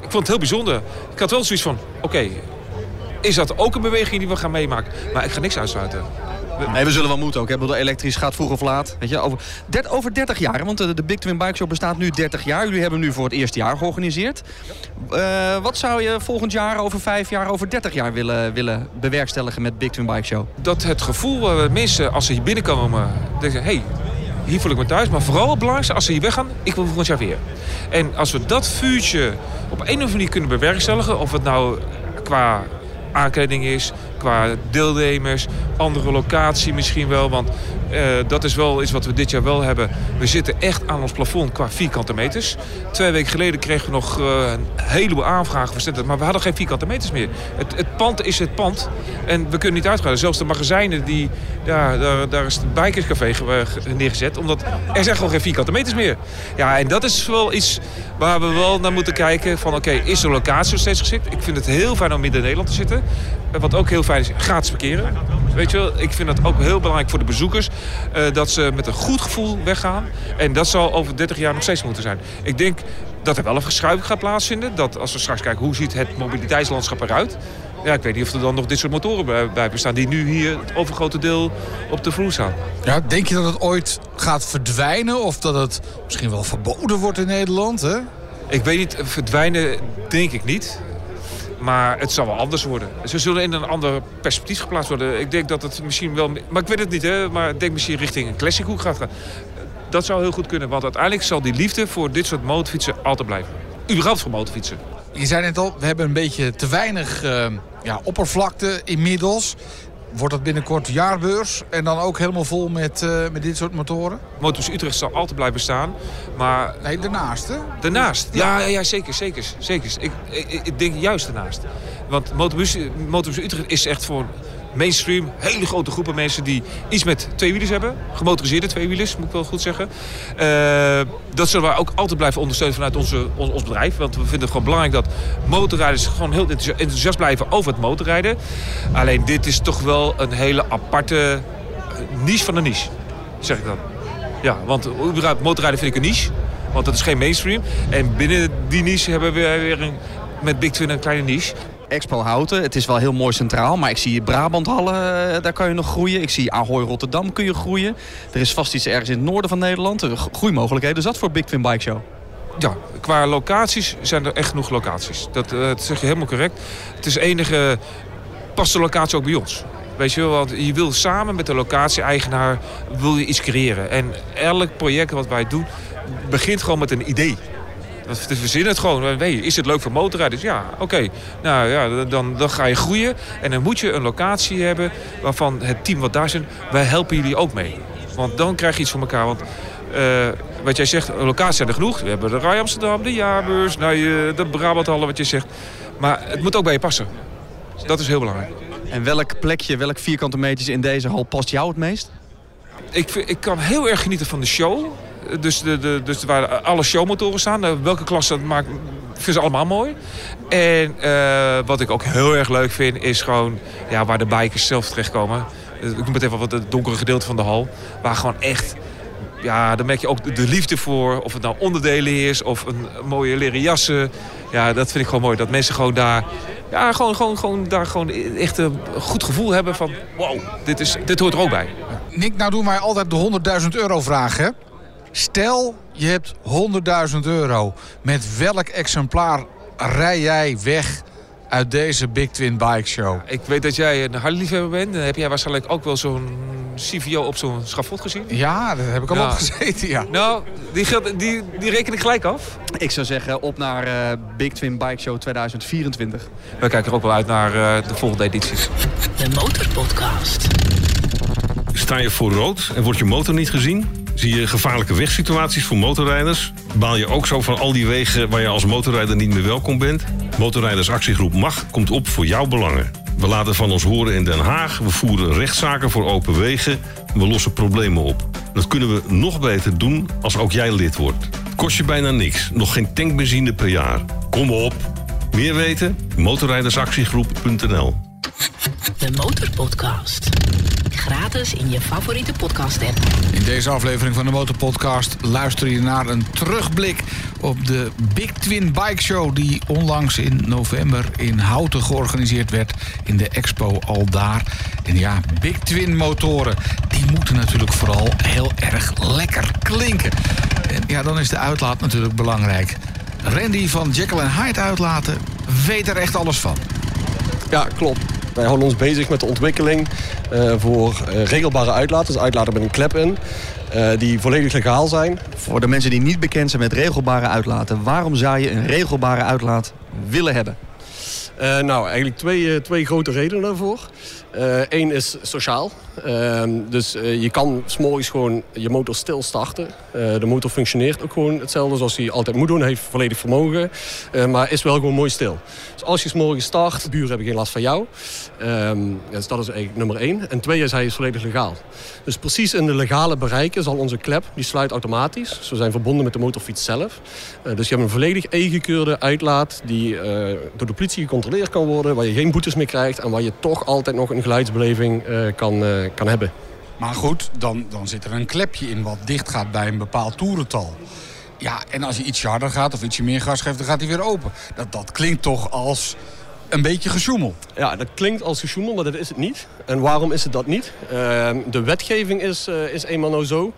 Ik vond het heel bijzonder. Ik had wel zoiets van, oké, is dat ook een beweging die we gaan meemaken? Maar ik ga niks uitsluiten. Nee, we zullen wel moeten ook. Hè? Bedoel, elektrisch gaat vroeg of laat. Weet je, over, dert- over 30 jaar, want de, de Big Twin Bike Show bestaat nu 30 jaar. Jullie hebben hem nu voor het eerste jaar georganiseerd. Eh, wat zou je volgend jaar, over 5 jaar, over 30 jaar willen, willen bewerkstelligen met Big Twin Bike Show? dat het gevoel mensen als ze hier binnenkomen denken, hé, hey, hier voel ik me thuis. Maar vooral het belangrijkste, als ze hier weggaan, ik wil volgend jaar weer. En als we dat vuurtje op een of andere manier kunnen bewerkstelligen, of het nou qua aankleding is, qua deelnemers, andere locatie misschien wel. Want dat is wel iets wat we dit jaar wel hebben. We zitten echt aan ons plafond qua vierkante meters. Twee weken geleden kregen we nog eh, een heleboel aanvragen voor maar we hadden geen vierkante meters meer. Het, het pand is het pand en we kunnen niet uitgaan. Zelfs de magazijnen, die, daar, daar is het Bikerscafé ge- neergezet, omdat er zijn gewoon geen vierkante meters meer. Ja, en dat is wel iets waar we wel naar moeten kijken van oké, is de locatie nog steeds geschikt? Ik vind het heel fijn om midden in Nederland te zitten. Eh, Wat ook heel fijn is, gratis parkeren. Weet je wel, ik vind dat ook heel belangrijk voor de bezoekers. Eh, dat ze met een goed gevoel weggaan. En dat zal over 30 jaar nog steeds moeten zijn. Ik denk dat er wel een verschuiving gaat plaatsvinden. Dat als we straks kijken hoe ziet het mobiliteitslandschap eruit. Ja, ik weet niet of er dan nog dit soort motoren bij, bij bestaan. Die nu hier het overgrote deel op de vloer staan. Ja, denk je dat het ooit gaat verdwijnen of dat het misschien wel verboden wordt in Nederland? Hè? Ik weet niet, verdwijnen denk ik niet. Maar het zal wel anders worden. Ze zullen in een ander perspectief geplaatst worden. Ik denk dat het misschien wel... Maar ik weet het niet, hè. Maar ik denk misschien richting een classic hoek gaat gaan. Dat zou heel goed kunnen. Want uiteindelijk zal die liefde voor dit soort motorfietsen altijd blijven. Überhaupt voor motorfietsen. Je zei net al, we hebben een beetje te weinig uh, ja, oppervlakte inmiddels. Wordt dat binnenkort jaarbeurs en dan ook helemaal vol met, uh, met dit soort motoren? Motors Utrecht zal altijd blijven staan, maar... Nee, daarnaast hè? Daarnaast, ja, ja, ja zeker, zeker, zeker. Ik, ik, ik denk juist daarnaast. Want Motobus Utrecht is echt voor mainstream. Hele grote groepen mensen die iets met tweewielers hebben. Gemotoriseerde tweewielers, moet ik wel goed zeggen. Uh, dat zullen we ook altijd blijven ondersteunen vanuit onze, ons, ons, bedrijf. Want we vinden het gewoon belangrijk dat motorrijders gewoon heel enthousiast blijven over het motorrijden. Alleen dit is toch wel een hele aparte niche van de niche. Zeg ik dan. Ja, want motorrijden vind ik een niche. Want dat is geen mainstream. En binnen die niche hebben we weer een, met Big Twin een kleine niche. Expo Houten. Het is wel heel mooi centraal, maar ik zie Brabanthallen, uh, daar kan je nog groeien. Ik zie Ahoy Rotterdam kun je groeien. Er is vast iets ergens in het noorden van Nederland. Groeimogelijkheden. Is dat voor Big Twin Bike Show? Ja, qua locaties zijn er echt genoeg locaties. Dat, dat zeg je helemaal correct. Het is enige... Past de locatie ook bij ons? Weet je wel, je wil samen met de locatie-eigenaar wil je iets creëren. En elk project wat wij doen begint gewoon met een idee. We verzinnen het gewoon. Is het leuk voor motorrijders? Ja, oké. Nou ja, dan, dan ga je groeien. En dan moet je een locatie hebben waarvan het team wat daar zit, wij helpen jullie ook mee. Want dan krijg je iets voor elkaar. Want uh, wat jij zegt, locaties zijn er genoeg. We hebben de Rij Amsterdam, de Jaarbeurs, nou, de Brabanthallen, wat je zegt. Maar het moet ook bij je passen. Dat is heel belangrijk. En welk plekje, welk vierkante meters in deze hal past jou het meest? Ik, ik kan heel erg genieten van de show. Dus, de, de, dus waar alle showmotoren staan. Welke klasse dat maakt, vind ze allemaal mooi. En uh, wat ik ook heel erg leuk vind, is gewoon ja, waar de bikers zelf terechtkomen. Ik noem het even wat het donkere gedeelte van de hal. Waar gewoon echt ja, dan merk je ook de liefde voor. Of het nou onderdelen is of een mooie leren jassen. Ja, dat vind ik gewoon mooi. Dat mensen gewoon daar, ja, gewoon, gewoon, gewoon, daar gewoon echt een goed gevoel hebben van... wow, dit, is, dit hoort er ook bij. Nick, nou doen wij altijd de 100.000 euro vraag, hè? Stel, je hebt 100.000 euro. Met welk exemplaar rij jij weg uit deze Big Twin Bike Show? Ik weet dat jij een Harley-liefhebber bent. Dan heb jij waarschijnlijk ook wel zo'n CVO op zo'n schafot gezien. Ja, daar heb ik al op gezeten, ja. Nou, die, geldt- die, die reken ik gelijk af. Ik zou zeggen op naar eh, Big Twin Bike Show 2024. We kijken er ook wel uit naar eh, de volgende editie. De Motorpodcast. Sta je voor rood en wordt je motor niet gezien? Zie je gevaarlijke wegsituaties voor motorrijders? Baal je ook zo van al die wegen waar je als motorrijder niet meer welkom bent? Motorrijdersactiegroep MAG komt op voor jouw belangen. We laten van ons horen in Den Haag, we voeren rechtszaken voor open wegen... we lossen problemen op. Dat kunnen we nog beter doen als ook jij lid wordt. Kost je bijna niks, nog geen tankbenzine per jaar. Kom op! Meer weten? Motorrijdersactiegroep.nl De Motorpodcast. Gratis in je favoriete podcast app. In deze aflevering van de Motorpodcast luister je naar een terugblik op de Big Twin Bike Show die onlangs in november in Houten georganiseerd werd in de expo al daar. En ja, Big Twin motoren, die moeten natuurlijk vooral heel erg lekker klinken. En ja, dan is de uitlaat natuurlijk belangrijk. Randy van Jekyll Hyde uitlaten weet er echt alles van. Ja, klopt. Wij houden ons bezig met de ontwikkeling eh, voor eh, regelbare uitlaten. Dus uitlaten met een klep in, eh, die volledig legaal zijn. Voor de mensen die niet bekend zijn met regelbare uitlaten... waarom zou je een regelbare uitlaat willen hebben? Nou, eigenlijk twee, twee grote redenen daarvoor. Eén is sociaal. Ehm, dus eh, je kan s'morgens gewoon je motor stil starten. Eh, de motor functioneert ook gewoon hetzelfde zoals hij altijd moet doen. Heeft volledig vermogen, eh, maar is wel gewoon mooi stil. Dus als je s'morgens start, de buren hebben geen last van jou. Ehm, dus dat is eigenlijk nummer één. En twee is hij is volledig legaal. Dus precies in de legale bereiken zal onze klep, die sluit automatisch. Ze zijn verbonden met de motorfiets zelf. Eh, dus je hebt een volledig E-gekeurde uitlaat die eh, door de politie gecontroleerd kan worden. Waar je geen boetes meer krijgt en waar je toch altijd nog een geluidsbeleving eh, kan, eh, kan hebben. Maar goed, dan, dan zit er een klepje in wat dicht gaat bij een bepaald toerental. Ja, en als je ietsje harder gaat of ietsje meer gas geeft, dan gaat hij weer open. Dat, dat klinkt toch als een beetje gesjoemel. Ja, dat klinkt als gesjoemel, maar dat is het niet. En waarom is het dat niet? Ehm, de wetgeving is, uh, is eenmaal nou zo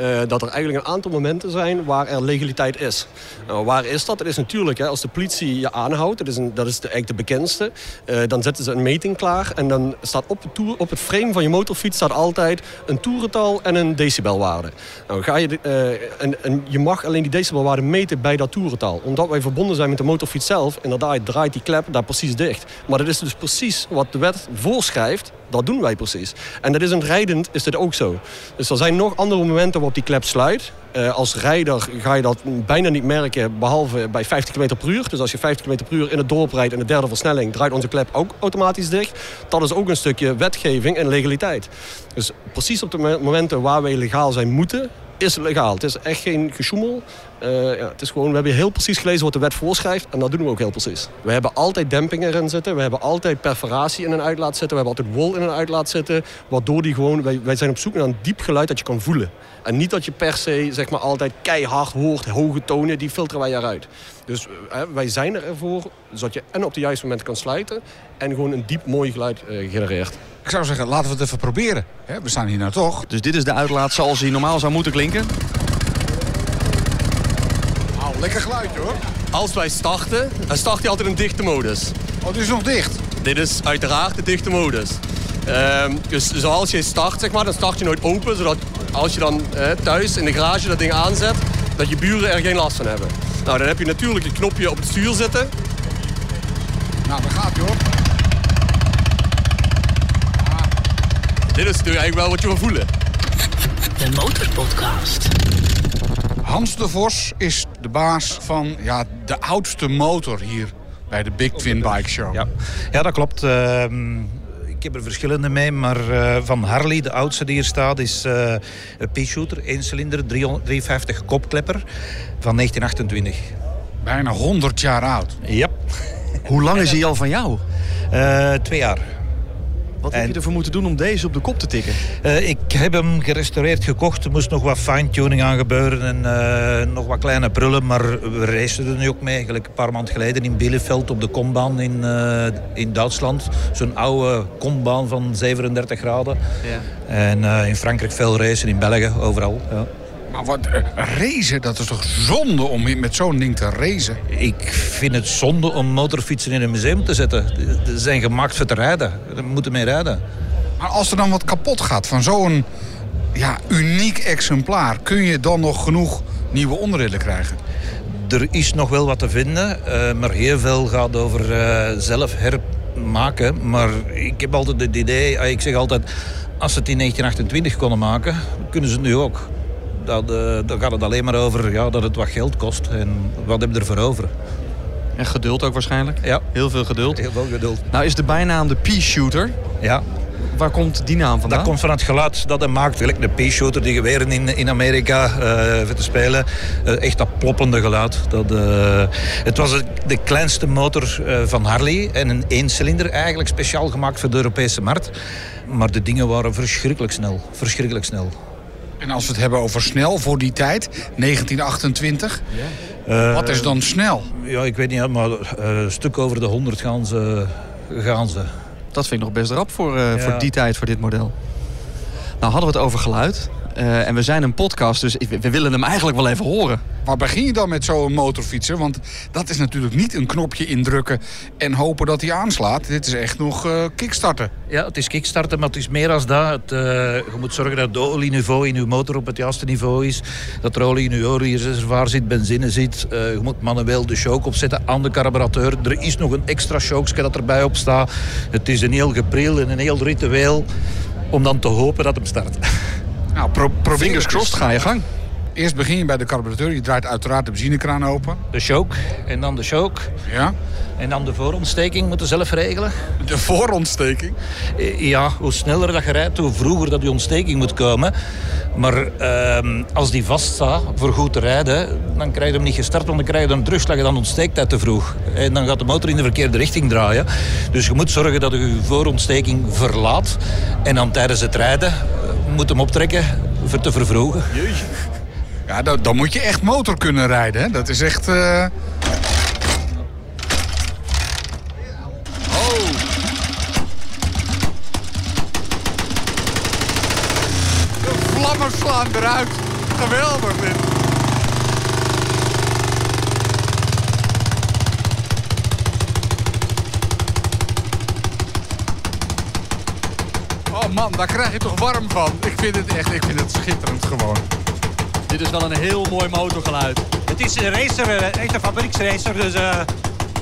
uh, dat er eigenlijk een aantal momenten zijn waar er legaliteit is. Nou, waar is dat? Dat is natuurlijk, hè, als de politie je aanhoudt, dat is, een, dat is de, eigenlijk de bekendste, uh, dan zetten ze een meting klaar en dan staat op, het op het frame van je motorfiets staat altijd een toerental en een decibelwaarde. Nou, ga je, en, en je mag alleen die decibelwaarde meten bij dat toerental. Omdat wij verbonden zijn met de motorfiets zelf, inderdaad draait die klep daar precies dicht. Maar dat is dus precies wat de wet voorschrijft. Dat doen wij precies. En dat is een rijdend is dit ook zo. Dus er zijn nog andere momenten die klep sluit. Uh, als rijder ga je dat bijna niet merken, behalve bij 50 km per uur. Dus als je 50 km per uur in het dorp rijdt in de derde versnelling... draait onze klep ook automatisch dicht. Dat is ook een stukje wetgeving en legaliteit. Dus precies op de momenten waar wij legaal zijn moeten is legaal. Het is echt geen gesjoemel. Uh, ja, het is gewoon, we hebben heel precies gelezen wat de wet voorschrijft. En dat doen we ook heel precies. We hebben altijd demping erin zitten. We hebben altijd perforatie in een uitlaat zitten. We hebben altijd wol in een uitlaat zitten. Waardoor die gewoon, wij, wij zijn op zoek naar een diep geluid dat je kan voelen. En niet dat je per se zeg maar, altijd keihard hoort, hoge tonen. Die filteren wij eruit. Dus uh, wij zijn er ervoor, zodat je en op de juiste moment kan sluiten. En gewoon een diep mooi geluid uh, genereert. Ik zou zeggen, laten we het even proberen. We staan hier nou toch. Dus dit is de uitlaat zoals hij normaal zou moeten klinken? Nou, lekker geluidje hoor. Als wij starten, dan start hij altijd in dichte modus. Oh, dit is nog dicht? Dit is uiteraard de dichte modus. Um, dus zoals je start, zeg maar, dan start je nooit open. Zodat als je dan eh, thuis in de garage dat ding aanzet, dat je buren er geen last van hebben. Nou, dan heb je natuurlijk een knopje op het stuur zitten. Nou, daar gaat hij hoor. Dit is natuurlijk eigenlijk wel wat je wil voelen. De Motorpodcast. Hans de Vos is de baas van ja, de oudste motor hier bij de Big Twin Bike Show. Ja, ja dat klopt. Uh, ik heb er verschillende mee, maar uh, van Harley, de oudste die hier staat, is uh, een P-shooter, 1 cilinder, 350 kopklepper van 1928. Bijna 100 jaar oud. Ja. Hoe lang is hij al van jou? Uh, twee jaar. Wat heb je ervoor moeten doen om deze op de kop te tikken? Uh, ik heb hem gerestaureerd gekocht. Er moest nog wat fine-tuning aan gebeuren en uh, nog wat kleine prullen. Maar we racen er nu ook mee. Eigenlijk een paar maanden geleden in Bielefeld op de kombaan in, uh, in Duitsland. Zo'n oude kombaan van 37 graden. Ja. En in Frankrijk veel racen, in België, overal. Ja. Maar wat, racen, dat is toch zonde om met zo'n ding te racen? Ik vind het zonde om motorfietsen in een museum te zetten. Ze zijn gemaakt voor te rijden. We moeten mee rijden. Maar als er dan wat kapot gaat van zo'n ja, uniek exemplaar... kun je dan nog genoeg nieuwe onderdelen krijgen? Er is nog wel wat te vinden, uh, maar heel veel gaat over uh, zelf hermaken. Maar ik heb altijd het idee, ik zeg altijd... als ze het in 1928 konden maken, kunnen ze het nu ook uh, dan gaat het alleen maar over ja, dat het wat geld kost. En wat heb je ervoor over? En geduld ook waarschijnlijk? Ja. Heel veel geduld? Heel veel geduld. Nou is de bijnaam de Pea-shooter. Ja. Waar komt die naam vandaan? Dat komt van het geluid dat hij maakt. De Pea-shooter, die geweren in, in Amerika uh, te spelen. Uh, echt dat ploppende geluid. Dat, uh, het was de kleinste motor van Harley. En een eencilinder eigenlijk speciaal gemaakt voor de Europese markt. Maar de dingen waren verschrikkelijk snel. Verschrikkelijk snel. En als we het hebben over snel voor die tijd, 1928, ja. uh, wat is dan snel? Ja, ik weet niet, maar een stuk over de 100 gaan ze. Gaan ze. Dat vind ik nog best rap voor, uh, ja. voor die tijd, voor dit model. Nou hadden we het over geluid. Uh, en we zijn een podcast, dus we willen hem eigenlijk wel even horen. Waar begin je dan met zo'n motorfietser? Want dat is natuurlijk niet een knopje indrukken en hopen dat hij aanslaat. Dit is echt nog uh, kickstarten. Ja, het is kickstarten, maar het is meer als dat. Het, uh, je moet zorgen dat het olieniveau in je motor op het juiste niveau is. Dat er olie in je oliereservoir zit, benzine zit. Uh, je moet manueel de choke opzetten aan de carburateur. Er is nog een extra choke dat erbij op staat. Het is een heel gepril en een heel ritueel om dan te hopen dat hem start. [laughs] Nou, pro probeer Fingers crossed, ga je gang. Eerst begin je bij de carburateur. Je draait uiteraard de benzinekraan open. De choke en dan de choke. Ja. En dan de voorontsteking moeten zelf regelen. De voorontsteking? Ja, hoe sneller dat je rijdt, hoe vroeger dat die ontsteking moet komen. Maar uh, als die vaststaat voor goed te rijden, dan krijg je hem niet gestart, want dan krijg je een terugslag en dan ontsteekt hij te vroeg. En dan gaat de motor in de verkeerde richting draaien. Dus je moet zorgen dat je je voorontsteking verlaat. En dan tijdens het rijden moet hem optrekken voor te vervroegen. Jeetje. Ja, dan, dan, moet je echt motor kunnen rijden. Hè? Dat is echt... Uh... Oh. De vlammen slaan eruit. Geweldig dit. Man, daar krijg je toch warm van. Ik vind het echt, ik vind het schitterend gewoon. Dit is wel een heel mooi motorgeluid. Het is een racer, echt een fabrieksracer. Dus, eh,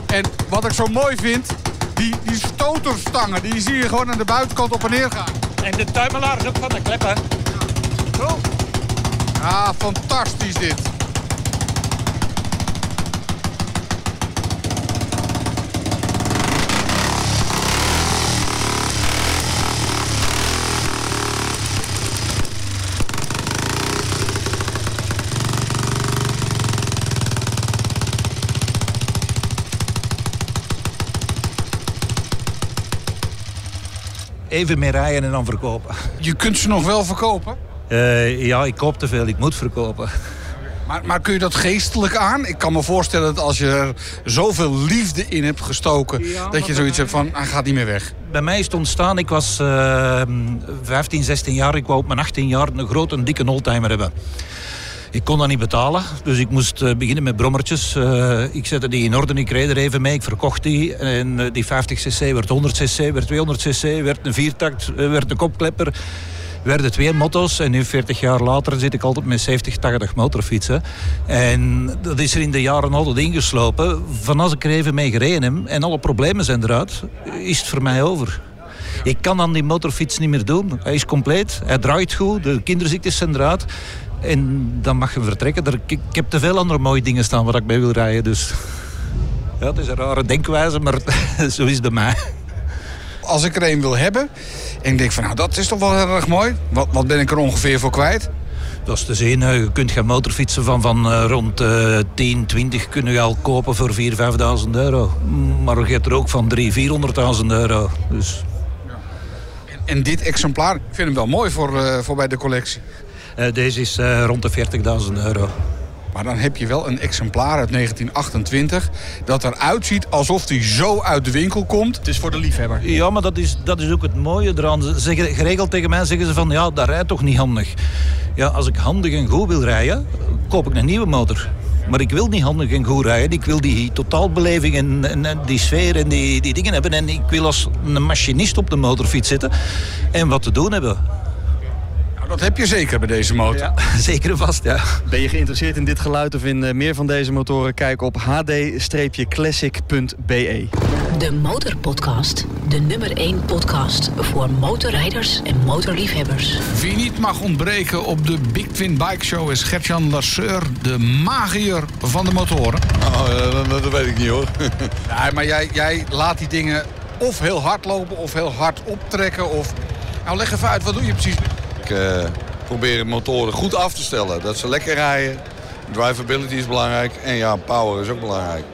En wat ik zo mooi vind, die, die stoterstangen, die zie je gewoon aan de buitenkant op en neer gaan. En de tuimelaar is ook van de kleppen. Zo. Ja, fantastisch dit. Even meer rijden en dan verkopen. Je kunt ze nog wel verkopen. Eh, ja, ik koop te veel, ik moet verkopen. Maar, maar kun je dat geestelijk aan? Ik kan me voorstellen dat als je er zoveel liefde in hebt gestoken... dat je zoiets hebt van, hij gaat niet meer weg. Bij mij is het ontstaan, ik was eh, 15, 16 jaar. Ik wou op mijn 18 jaar een grote, dikke oldtimer hebben. Ik kon dat niet betalen, dus ik moest eh, beginnen met brommertjes. Eh, ik zette die in orde, ik reed er even mee, ik verkocht die. En eh, die 50cc werd 100cc, werd 200cc, werd een viertakt, werd een kopklepper. Werden twee motto's en nu 40 jaar later zit ik altijd met 70, 80 motorfietsen. En dat is er in de jaren altijd ingeslopen. Van als ik er even mee gereden heb en alle problemen zijn eruit, is het voor mij over. Ik kan dan die motorfiets niet meer doen. Hij is compleet, hij draait goed, de kinderziektes zijn eruit. En dan mag je vertrekken. Er- Ik, ik heb te veel andere mooie dingen staan waar ik mee wil rijden. Dus ja, het is een rare denkwijze, maar [laughs] zo is het bij mij. Als ik er een wil hebben en ik denk van, nou, dat is toch wel heel erg mooi. Wat, wat ben ik er ongeveer voor kwijt? Dat is te zien. Je kunt gaan motorfietsen van, van eh, rond eh 10, 20 kun je al kopen voor 4.000, 5.000 euro. Maar je hebt er ook van 300.000, 400.000 euro. Dus En dit exemplaar, ik vind hem wel mooi voor, eh, voor bij de collectie. Eh, deze is eh, rond de 40.000 euro. Maar dan heb je wel een exemplaar uit 1928... dat eruit ziet alsof die zo uit de winkel komt. Het is voor de liefhebber. Ja, maar dat is, dat is ook het mooie eraan. Ze zeggen, geregeld tegen mij zeggen ze van, ja, dat rijdt toch niet handig. Ja, als ik handig en goed wil rijden, koop ik een nieuwe motor. Maar ik wil niet handig en goed rijden. Ik wil die totaalbeleving en, en, en die sfeer en die, die dingen hebben. En ik wil als een machinist op de motorfiets zitten en wat te doen hebben. Nou, dat heb je zeker bij deze motor. [laughs] Zeker en vast, ja. Ben je geïnteresseerd in dit geluid of in eh, meer van deze motoren? Kijk op hd-classic.be. De Motorpodcast. De nummer 1 podcast voor motorrijders en motorliefhebbers. Wie niet mag ontbreken op de Big Twin Bike Show is Gertjan Lasseur, de magier van de motoren. Nou, eh, dat, dat weet ik niet hoor. [laughs] Ja, maar jij, jij laat die dingen of heel hard lopen of heel hard optrekken. Of... Nou, leg even uit, wat doe je precies? Ik eh, probeer motoren goed af te stellen. Dat ze lekker rijden. Drivability is belangrijk. En ja, power is ook belangrijk.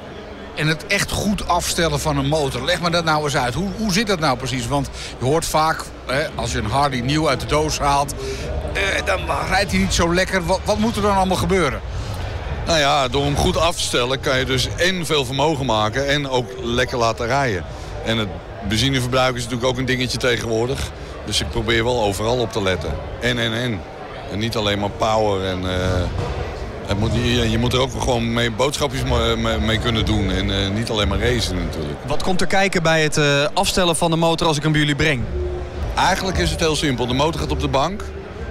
En het echt goed afstellen van een motor. Leg me dat nou eens uit. Hoe, hoe zit dat nou precies? Want je hoort vaak, hè, als je een Harley nieuw uit de doos haalt... eh, dan rijdt hij niet zo lekker. Wat, wat moet er dan allemaal gebeuren? Nou ja, door hem goed af te stellen kan je dus en veel vermogen maken en ook lekker laten rijden. En het benzineverbruik is natuurlijk ook een dingetje tegenwoordig. Dus ik probeer wel overal op te letten. En, en, en. En niet alleen maar power en... eh, het moet, je, je moet er ook gewoon mee boodschapjes mee, kunnen doen. En eh, niet alleen maar racen natuurlijk. Wat komt er kijken bij het eh, afstellen van de motor als ik hem bij jullie breng? Eigenlijk is het heel simpel. De motor gaat op de bank.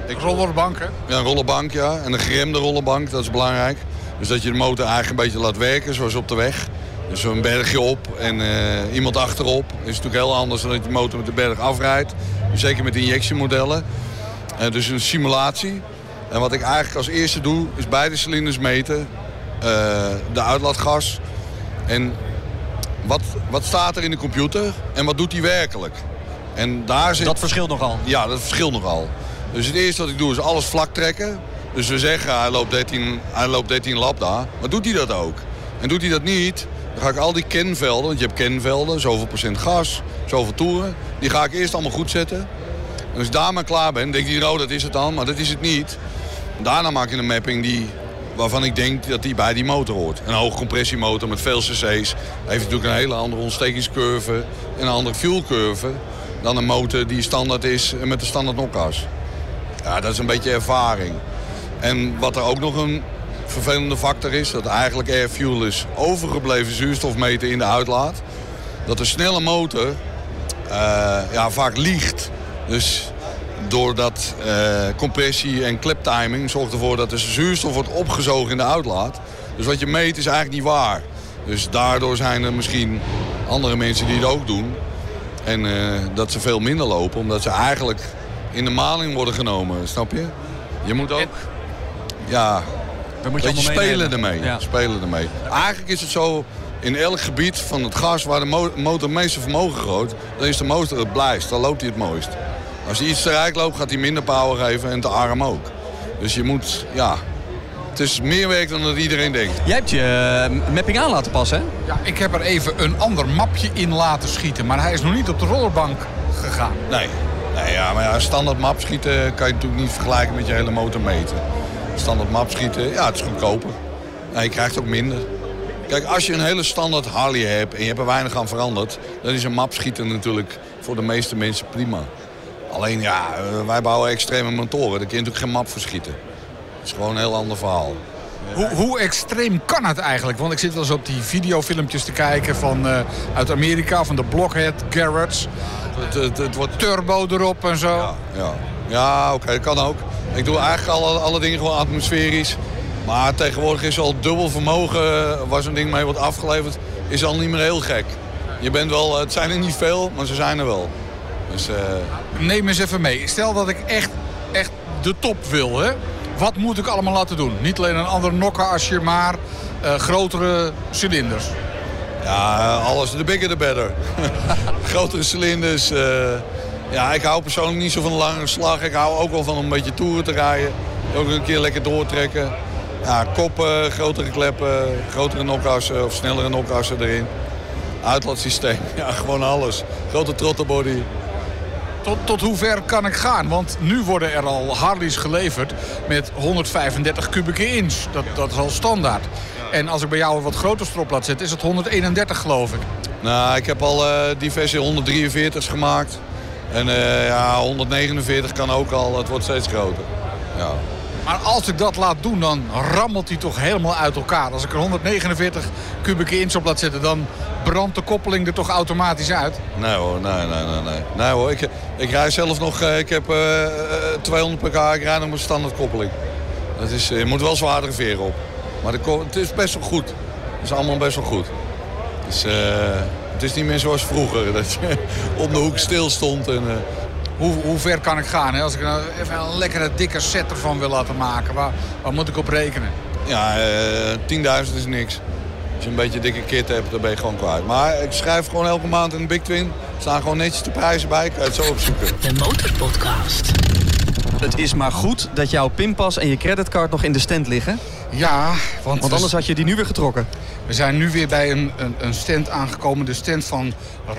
Ik rollerbank, hè? Ja, een rollenbank, ja. En een geremde rollenbank, dat is belangrijk. Dus dat je de motor eigenlijk een beetje laat werken, zoals op de weg. Dus zo'n bergje op en eh, iemand achterop. Is natuurlijk heel anders dan dat je de motor met de berg afrijdt. Zeker met injectiemodellen. Eh, dus een simulatie. En wat ik eigenlijk als eerste doe, is beide cilinders meten. eh, de uitlaatgas. En wat, wat staat er in de computer en wat doet hij werkelijk? En daar zit... Dat verschilt nogal. Ja, dat verschilt nogal. Dus het eerste wat ik doe is alles vlak trekken. Dus we zeggen hij loopt 13, hij loopt 13 lap daar. Maar doet hij dat ook? En doet hij dat niet, dan ga ik al die kenvelden, want je hebt kenvelden, zoveel procent gas, zoveel toeren. Die ga ik eerst allemaal goed zetten. En als ik daar maar klaar ben, denk je, oh dat is het dan, maar dat is het niet. Daarna maak je een mapping die, waarvan ik denk dat die bij die motor hoort. Een hoogcompressiemotor met veel cc's heeft natuurlijk een hele andere ontstekingscurve en een andere fuelcurve dan een motor die standaard is met de standaard nokkas. Ja, dat is een beetje ervaring. En wat er ook nog een vervelende factor is... dat eigenlijk airfuel is overgebleven zuurstofmeter in de uitlaat. Dat de snelle motor uh, ja, vaak liegt. Dus doordat uh, compressie en kleptiming zorgt ervoor dat de zuurstof wordt opgezogen in de uitlaat. Dus wat je meet is eigenlijk niet waar. Dus daardoor zijn er misschien andere mensen die het ook doen. En uh, dat ze veel minder lopen, omdat ze eigenlijk in de maling worden genomen, snap je? Je moet ook, ja, Dan moet je spelen ermee. Ja. Spelen ermee. Eigenlijk is het zo, in elk gebied van het gas waar de mo- motor het meeste vermogen groot, dan is de motor het blijst, dan loopt hij het mooist. Als hij iets te rijk loopt, gaat hij minder power geven en te arm ook. Dus je moet, ja, het is meer werk dan dat iedereen denkt. Jij hebt je eh, mapping aan laten passen, hè? Ja, ik heb er even een ander mapje in laten schieten. Maar hij is nog niet op de rollerbank gegaan. Nee. nee ja, maar ja, standaard map schieten kan je natuurlijk niet vergelijken met je hele motor meten. Standaard map schieten, ja, het is goedkoper. Ja, je krijgt ook minder. Kijk, als je een hele standaard Harley hebt en je hebt er weinig aan veranderd... dan is een map schieten natuurlijk voor de meeste mensen prima. Alleen ja, wij bouwen extreme motoren. Daar kun je natuurlijk geen map voor schieten. Het is gewoon een heel ander verhaal. Hoe, hoe extreem kan het eigenlijk? Want ik zit wel eens op die videofilmpjes te kijken van, eh, uit Amerika, van de Blockhead Garage. Het, het, het wordt turbo erop en zo. Ja, ja oké, dat kan ook. Ik doe eigenlijk alle, alle dingen gewoon atmosferisch. Maar tegenwoordig is al dubbel vermogen, eh, waar zo'n ding mee wordt afgeleverd, is al niet meer heel gek. Je bent wel, het zijn er niet veel, maar ze zijn er wel. Dus, eh, Neem eens even mee. Stel dat ik echt, echt de top wil, hè? Wat moet ik allemaal laten doen? Niet alleen een ander nokkenasje, maar eh, grotere cilinders. Ja, alles. De bigger the better. [laughs] Grotere cilinders. eh, ja, ik hou persoonlijk niet zo van een lange slag. Ik hou ook wel van een beetje toeren te rijden. Ook een keer lekker doortrekken. Ja, koppen, grotere kleppen, grotere nokkassen of snellere nokkassen erin. Uitlaatsysteem, [laughs] ja, gewoon alles. Grote trottelbody. Tot, tot hoe ver kan ik gaan? Want nu worden er al Harleys geleverd met 135 kubieke inch. Dat, dat is al standaard. En als ik bij jou een wat groter strop laat zetten, is het 131 geloof ik. Nou, ik heb al eh, diverse 143's gemaakt. En eh, ja, 149 kan ook al. Het wordt steeds groter. Ja. Maar als ik dat laat doen, dan rammelt hij toch helemaal uit elkaar. Als ik er 149 kubieke inch op laat zetten, dan brandt de koppeling er toch automatisch uit. Nee hoor, nee, nee, nee. Nee, nee hoor, ik, ik rij zelf nog, eh, ik heb eh, eh, 200 pk, ik rij nog met standaard koppeling. Dat is, je moet wel zwaardere veren op. Maar de, het is best wel goed. Het is allemaal best wel goed. Dus, eh, het is niet meer zoals vroeger, dat je [laughs] om de hoek stil stond. En, eh, Hoe, hoe ver kan ik gaan? Hè? Als ik nou even een lekkere dikke set ervan wil laten maken, waar, waar moet ik op rekenen? ja, eh 10.000 is niks. Als je een beetje dikke kit hebt, dan ben je gewoon kwijt. Maar ik schrijf gewoon elke maand een Big Twin. Er staan gewoon netjes de prijzen bij, kan je het zo opzoeken. De Motorpodcast. Het is maar goed dat jouw pinpas en je creditcard nog in de stand liggen. Ja, want, Want anders had je die nu weer getrokken. We zijn nu weer bij een, een, een stand aangekomen. De stand van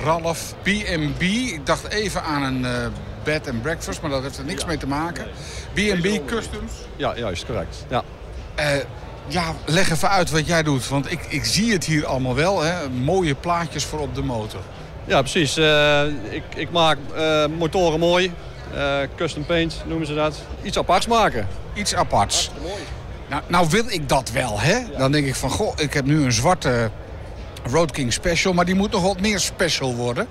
Ralph B&B. Ik dacht even aan een eh, bed and breakfast, maar dat heeft er niks mee te maken. B&B Customs. Ja, juist, correct. Ja. Eh, ja, leg even uit wat jij doet. Want ik, ik zie het hier allemaal wel. Hè? Mooie plaatjes voor op de motor. Ja, precies. Eh, ik, ik maak eh, motoren mooi. Eh, custom paint noemen ze dat. Iets aparts maken. Iets aparts. Nou, nou wil ik dat wel, hè? Dan denk ik van, goh, ik heb nu een zwarte Road King Special... maar die moet nog wat meer special worden.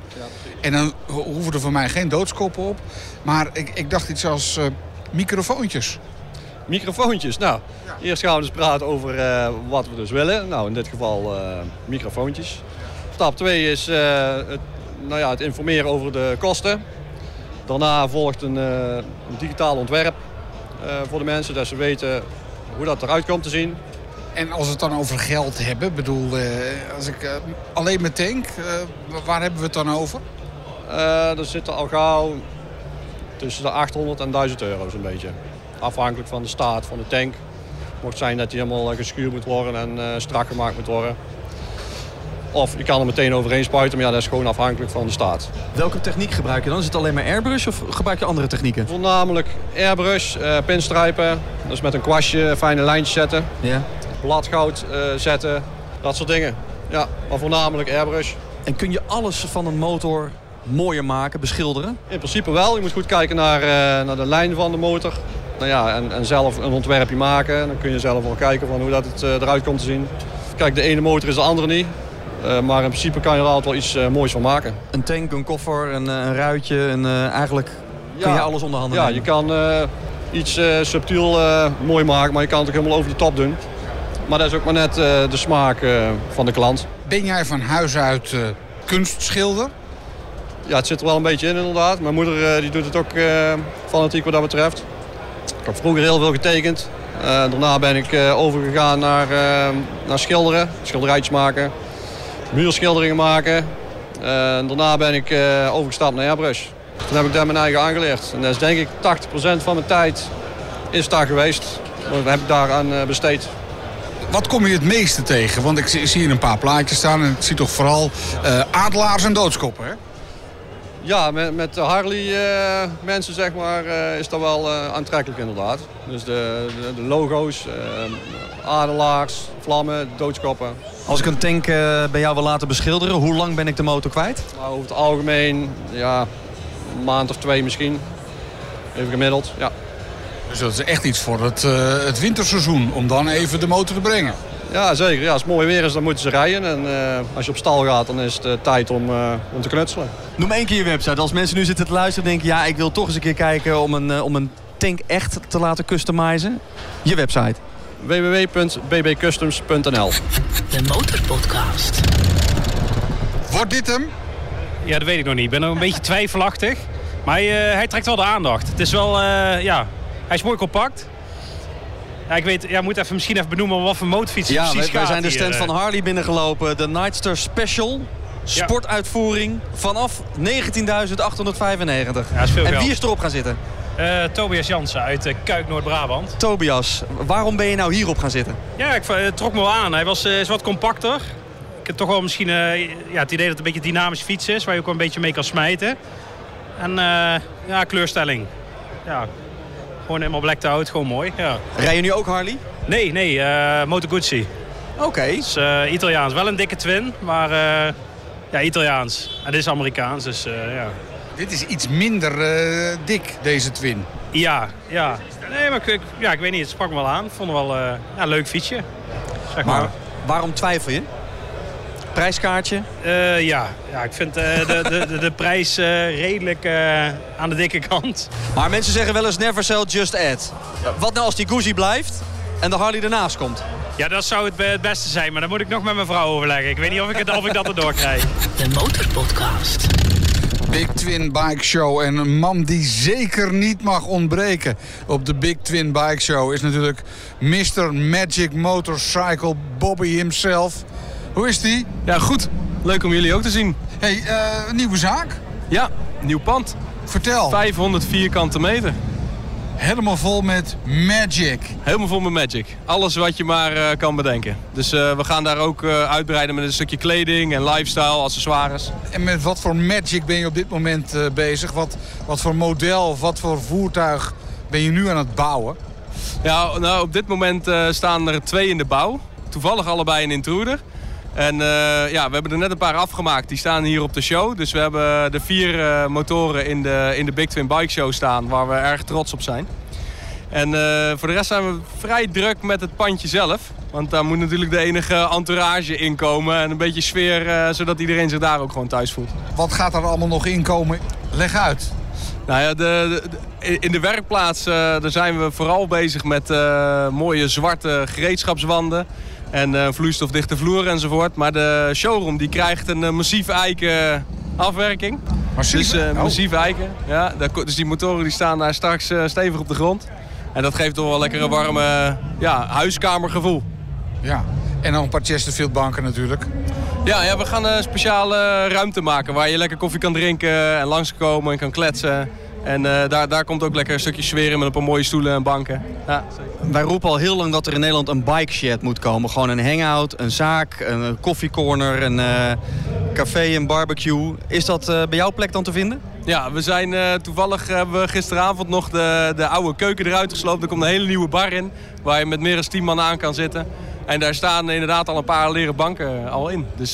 en dan ho- hoeven er voor mij geen doodskoppen op. Maar ik, ik dacht iets als eh, microfoontjes. Microfoontjes. Nou, eerst gaan we dus praten over eh, wat we dus willen. Nou, in dit geval microfoontjes. Stap 2 is het, nou ja, het informeren over de kosten. Daarna volgt een, eh, een digitaal ontwerp eh, voor de mensen, dat ze weten hoe dat eruit komt te zien. En als we het dan over geld hebben, bedoel, eh, als ik alleen mijn tank, waar hebben we het dan over? Er zitten al gauw tussen de 800 en 1000 euro zo'n beetje. Afhankelijk van de staat van de tank. Mocht zijn dat die helemaal geschuurd moet worden en eh, strak gemaakt moet worden. Of je kan er meteen overheen spuiten, maar ja, dat is gewoon afhankelijk van de staat. Welke techniek gebruik je dan? Is het alleen maar airbrush of gebruik je andere technieken? Voornamelijk airbrush, eh pinstrijpen, dus met een kwastje fijne lijntjes zetten. Ja. Bladgoud eh, zetten, dat soort dingen. Ja, maar voornamelijk airbrush. En kun je alles van een motor mooier maken, beschilderen? In principe wel. Je moet goed kijken naar, uh, naar de lijn van de motor. Nou ja, en, en, zelf een ontwerpje maken. Dan kun je zelf wel kijken van hoe dat het uh, eruit komt te zien. Kijk, de ene motor is de andere niet. Uh, maar in principe kan je er altijd wel iets moois van maken. Een tank, een koffer, een, een ruitje. Een, eigenlijk ja, kun je alles onder handen Ja, nemen. je kan iets subtiel mooi maken, maar je kan het ook helemaal over de top doen. Maar dat is ook maar net de smaak van de klant. Ben jij van huis uit kunstschilder? Ja, het zit er wel een beetje in inderdaad. Mijn moeder die doet het ook fanatiek wat dat betreft. Ik heb vroeger heel veel getekend. Uh, daarna ben ik uh, overgegaan naar, uh, naar schilderen, schilderijtjes maken, muurschilderingen maken. daarna ben ik overgestapt naar airbrush. Toen heb ik daar mijn eigen aangeleerd. En dat is denk ik 80% van mijn tijd is daar geweest. Dat heb ik daaraan besteed. Wat kom je het meeste tegen? Want ik zie hier een paar plaatjes staan en ik zie toch vooral adelaars en doodskoppen, hè? Ja, met, met de Harley-mensen zeg maar, uh, is dat wel uh, aantrekkelijk inderdaad. Dus de, de, de logo's, uh, adelaars, vlammen, doodskoppen. Als ik een tank bij jou wil laten beschilderen, hoe lang ben ik de motor kwijt? Nou, over het algemeen, ja, een maand of twee misschien. Even gemiddeld, ja. Dus dat is echt iets voor het, het winterseizoen, om dan even de motor te brengen. Ja, zeker. Ja, als het mooi weer is, dan moeten ze rijden. En uh, als je op stal gaat, dan is het uh, tijd om, uh, om te knutselen. Noem één keer je website. Als mensen nu zitten te luisteren en denken... ja, ik wil toch eens een keer kijken om een, om een tank echt te laten customizen. Je website. www.bbcustoms.nl De Motorpodcast. Wordt dit hem? Ja, dat weet ik nog niet. Ik ben nog een beetje twijfelachtig. Maar hij, hij trekt wel de aandacht. Het is wel, ja... Hij is mooi compact. Ja, ik weet, ja, moet even, misschien even benoemen wat voor motorfiets ja, precies wij, wij zijn de hier. stand van Harley binnengelopen. De Nightster Special. Sportuitvoering vanaf 19.895. Ja, en wie is erop gaan zitten? Uh, Tobias Jansen uit uh, Kuik, Noord-Brabant. Tobias, waarom ben je nou hierop gaan zitten? Ja, ik uh, trok me wel aan. Hij was is wat compacter. Ik heb toch wel misschien ja, het idee dat het een beetje een dynamische fiets is... waar je ook wel een beetje mee kan smijten. En ja, kleurstelling. Ja, gewoon helemaal blacked out, gewoon mooi. Ja. Rij je nu ook Harley? Nee, nee, uh, Moto Guzzi. Oké. Okay. Dus, uh, Italiaans. Wel een dikke twin, maar uh, ja, Italiaans. En dit is Amerikaans, dus ja. Dit is iets minder dik, deze twin. Ja, ja. Nee, maar ik, ja, ik weet niet, het sprak me wel aan. Ik vond het wel ja, een leuk fietsje. Zeg maar. maar waarom twijfel je? Prijskaartje? Uh, ja. ja, ik vind uh, de, de, de, de, prijs uh, redelijk aan de dikke kant. Maar mensen zeggen wel eens never sell, just add. Wat nou als die Guzzi blijft en de Harley ernaast komt? Ja, dat zou het, het beste zijn, maar dan moet ik nog met mijn vrouw overleggen. Ik weet niet of ik, het, of ik dat erdoor krijg. De Motorpodcast. Big Twin Bike Show. En een man die zeker niet mag ontbreken op de Big Twin Bike Show... is natuurlijk Mr. Magic Motorcycle Bobby himself... Hoe is die? Ja, goed. Leuk om jullie ook te zien. hey, uh, nieuwe zaak? Ja, nieuw pand. Vertel. 500 vierkante meter. Helemaal vol met magic. Helemaal vol met magic. Alles wat je maar uh, kan bedenken. Dus uh, we gaan daar ook uh, uitbreiden met een stukje kleding en lifestyle, accessoires. En met wat voor magic ben je op dit moment bezig? Wat, wat voor model of wat voor voertuig ben je nu aan het bouwen? Ja, nou, op dit moment staan er twee in de bouw. Toevallig allebei een intruder. En uh, ja, we hebben er net een paar afgemaakt. Die staan hier op de show. Dus we hebben de vier uh, motoren in de, in de Big Twin Bike Show staan. Waar we erg trots op zijn. En uh, voor de rest zijn we vrij druk met het pandje zelf. Want daar moet natuurlijk de enige entourage in komen. En een beetje sfeer, zodat iedereen zich daar ook gewoon thuis voelt. Wat gaat er allemaal nog inkomen? Leg uit. Nou ja, de, de, in de werkplaats daar zijn we vooral bezig met mooie zwarte gereedschapswanden. En uh, vloeistofdichte vloer enzovoort. Maar de showroom die krijgt een uh, massief eiken afwerking. Massief? Dus uh, massief eiken. Ja, dus die motoren die staan daar straks stevig op de grond. En dat geeft toch wel lekker een warme ja, huiskamergevoel. Ja, en nog een paar Chesterfield banken natuurlijk. Ja, ja we gaan een speciale ruimte maken waar je lekker koffie kan drinken en langskomen en kan kletsen. En uh, daar, daar komt ook lekker een stukje sfeer in met een paar mooie stoelen en banken. Ja, Wij roepen al heel lang dat er in Nederland een bike shed moet komen. Gewoon een hangout, een zaak, een koffiecorner, een uh, café, een barbecue. Is dat uh, bij jouw plek dan te vinden? Ja, we zijn toevallig hebben we gisteravond nog de, de oude keuken eruit gesloopt. Er komt een hele nieuwe bar in waar je met meer dan 10 man aan kan zitten. En daar staan inderdaad al een paar leren banken al in. Dus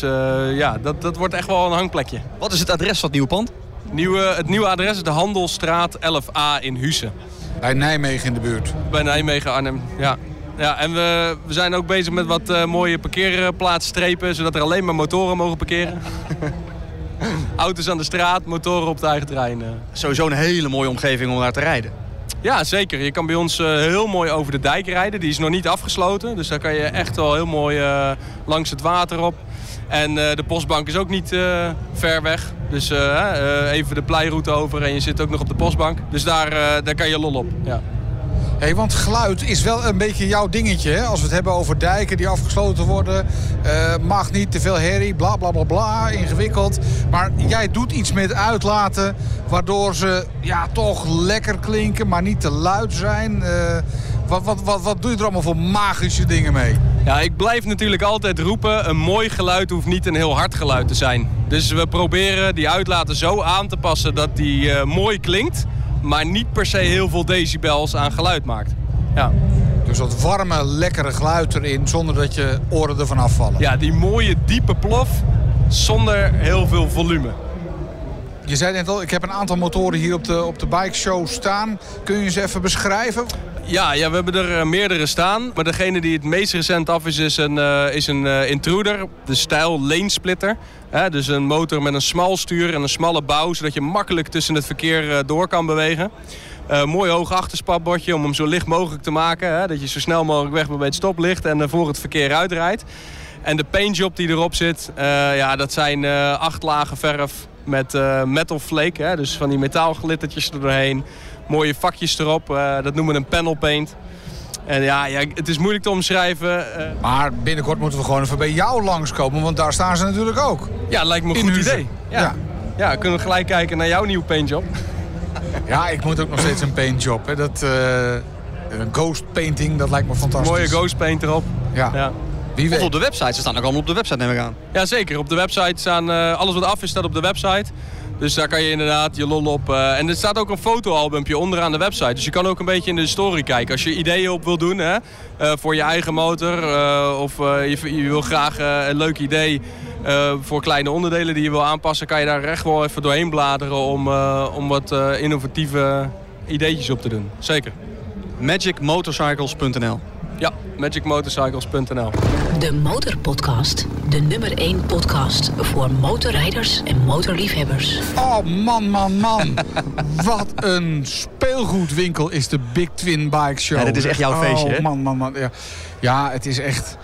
ja, dat, dat wordt echt wel een hangplekje. Wat is het adres van het nieuwe pand? Nieuwe, het nieuwe adres is de Handelsstraat 11A in Hussen. Bij Nijmegen in de buurt? Bij Nijmegen, Arnhem, ja. Ja, en we, we zijn ook bezig met wat uh, mooie parkeerplaatsstrepen... zodat er alleen maar motoren mogen parkeren. [laughs] Auto's aan de straat, motoren op het eigen terrein. Sowieso een hele mooie omgeving om daar te rijden. Ja, zeker. Je kan bij ons uh, heel mooi over de dijk rijden. Die is nog niet afgesloten. Dus daar kan je echt wel heel mooi uh, langs het water op. En uh, de postbank is ook niet ver weg. Dus even de pleiroute over en je zit ook nog op de postbank. Dus daar, daar kan je lol op. Ja. Hey, want geluid is wel een beetje jouw dingetje. Hè? Als we het hebben over dijken die afgesloten worden. Mag niet te veel herrie, bla bla bla bla, ingewikkeld. Maar jij doet iets met uitlaten waardoor ze ja, toch lekker klinken, maar niet te luid zijn. Wat, wat, wat, wat doe je er allemaal voor magische dingen mee? Ja, ik blijf natuurlijk altijd roepen, een mooi geluid hoeft niet een heel hard geluid te zijn. Dus we proberen die uitlaten zo aan te passen dat die uh, mooi klinkt maar niet per se heel veel decibels aan geluid maakt. Ja. Dus dat warme, lekkere geluid erin zonder dat je oren ervan afvallen. Ja, die mooie diepe plof zonder heel veel volume. Je zei net al, ik heb een aantal motoren hier op de, op de bike show staan. Kun je ze even beschrijven? Ja, ja, we hebben er uh, meerdere staan. Maar degene die het meest recent af is, is een, uh, is een uh, intruder. De stijl lane splitter. dus een motor met een smal stuur en een smalle bouw. Zodat je makkelijk tussen het verkeer door kan bewegen. mooi hoog achterspatbordje om hem zo licht mogelijk te maken. Hè, dat je zo snel mogelijk weg bij het stoplicht en voor het verkeer uitrijdt. En de paintjob die erop zit, ja, dat zijn acht lagen verf met metal flake. Hè, dus van die metaalglittertjes er doorheen mooie vakjes erop. Uh, dat noemen we een panel paint. En ja, ja, het is moeilijk te omschrijven. Uh... Maar binnenkort moeten we gewoon even bij jou langskomen, want daar staan ze natuurlijk ook. Ja, lijkt me een goed idee. Ja. ja. Ja. kunnen we gelijk kijken naar jouw nieuwe paintjob. [laughs] Ja, ik moet ook nog steeds een paintjob. Hè. Dat, uh, een ghost painting, dat lijkt me fantastisch. Mooie ghost paint erop. Ja. ja. Wie weet. Of op de website, ze staan ook allemaal op de website neem ik aan. Ja, zeker. Op de website staan, uh, alles wat af is staat op de website. Dus daar kan je inderdaad je lol op. Uh, en er staat ook een fotoalbumpje onderaan de website. Dus je kan ook een beetje in de story kijken. Als je ideeën op wil doen hè, uh, voor je eigen motor. Uh, of je, je, wil graag een leuk idee voor kleine onderdelen die je wil aanpassen. Kan je daar echt wel even doorheen bladeren om, om wat innovatieve ideetjes op te doen. Zeker. Magicmotorcycles.nl ja, magicmotorcycles.nl. De Motorpodcast. De nummer 1 podcast voor motorrijders en motorliefhebbers. Oh man, man, man. [laughs] Wat een speelgoedwinkel is de Big Twin Bike Show. Ja, dit is echt jouw feestje, oh, hè? man, man, man. Ja. ja, het is echt...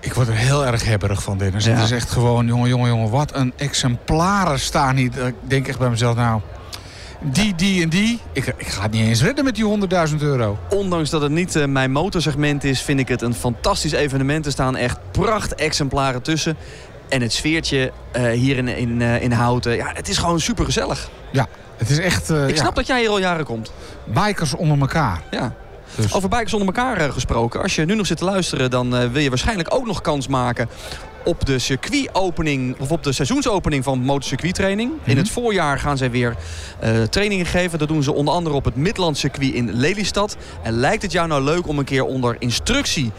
Ik word er heel erg hebberig van, Dennis. Ja. Het is echt gewoon, jongen, jongen, jongen, wat een exemplaren staan hier. Ik denk echt bij mezelf, nou, die, die en die. Ik, ik ga het niet eens redden met die 100.000 euro. Ondanks dat het niet uh, mijn motorsegment is, vind ik het een fantastisch evenement. Er staan echt pracht exemplaren tussen. En het sfeertje uh, hier in, in, uh, in Houten, ja, het is gewoon super gezellig. Ja, het is echt... ik snap ja. dat jij hier al jaren komt. Bikers onder elkaar. Ja. Dus. Over bikers onder elkaar gesproken. Als je nu nog zit te luisteren, dan wil je waarschijnlijk ook nog kans maken op de circuitopening of op de seizoensopening van motorcircuittraining. Mm -hmm. In het voorjaar gaan zij weer uh, trainingen geven. Dat doen ze onder andere op het Midland circuit in Lelystad. En lijkt het jou nou leuk om een keer onder instructie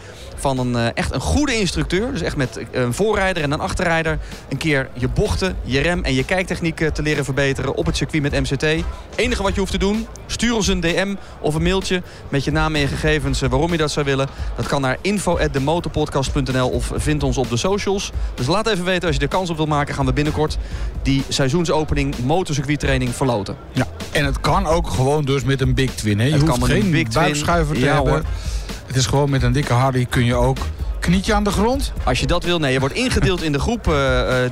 van een, uh, echt een goede instructeur. Dus echt met een voorrijder en een achterrijder. Een keer je bochten, je rem en je kijktechniek te leren verbeteren op het circuit met MCT. enige wat je hoeft te doen, stuur ons een DM of een mailtje met je naam en je gegevens waarom je dat zou willen. Dat kan naar info@demotorpodcast.nl of vind ons op de socials. Dus laat even weten als je er kans op wilt maken. Gaan we binnenkort die seizoensopening motorcircuittraining verloten. Ja, en het kan ook gewoon dus met een Big Twin. Hè? Je het hoeft kan geen big buikschuiver te ja, hebben. Hoor. Het is gewoon met een dikke Harley kun je ook knietje aan de grond? Als je dat wil, nee. Je wordt ingedeeld in de groep uh,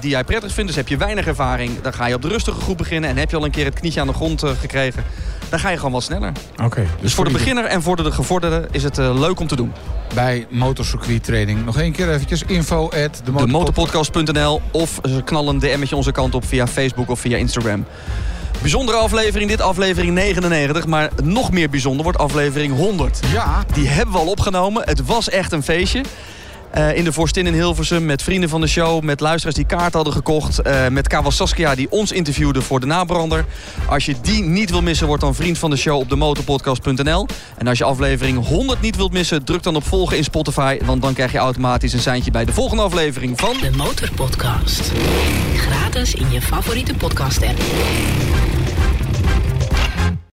die jij prettig vindt. Dus heb je weinig ervaring, dan ga je op de rustige groep beginnen. En heb je al een keer het knietje aan de grond uh, gekregen, dan ga je gewoon wat sneller. Oké. Okay, dus, dus voor de beginner en voor de gevorderde is het uh, leuk om te doen. Bij motorcircuit training. Nog één keer eventjes info at de motorpodcast.nl of knal een DM'tje onze kant op via Facebook of via Instagram. Bijzondere aflevering, dit aflevering 99. Maar nog meer bijzonder wordt aflevering 100. Ja. Die hebben we al opgenomen. Het was echt een feestje. Eh, in de Vorstin in Hilversum met vrienden van de show... met luisteraars die kaart hadden gekocht... Uh, met Kawas Saskia die ons interviewde voor de nabrander. Als je die niet wil missen, word dan vriend van de show op de motorpodcast.nl. En als je aflevering 100 niet wilt missen... druk dan op volgen in Spotify... want dan krijg je automatisch een seintje bij de volgende aflevering van... De Motorpodcast. Gratis in je favoriete podcast-app.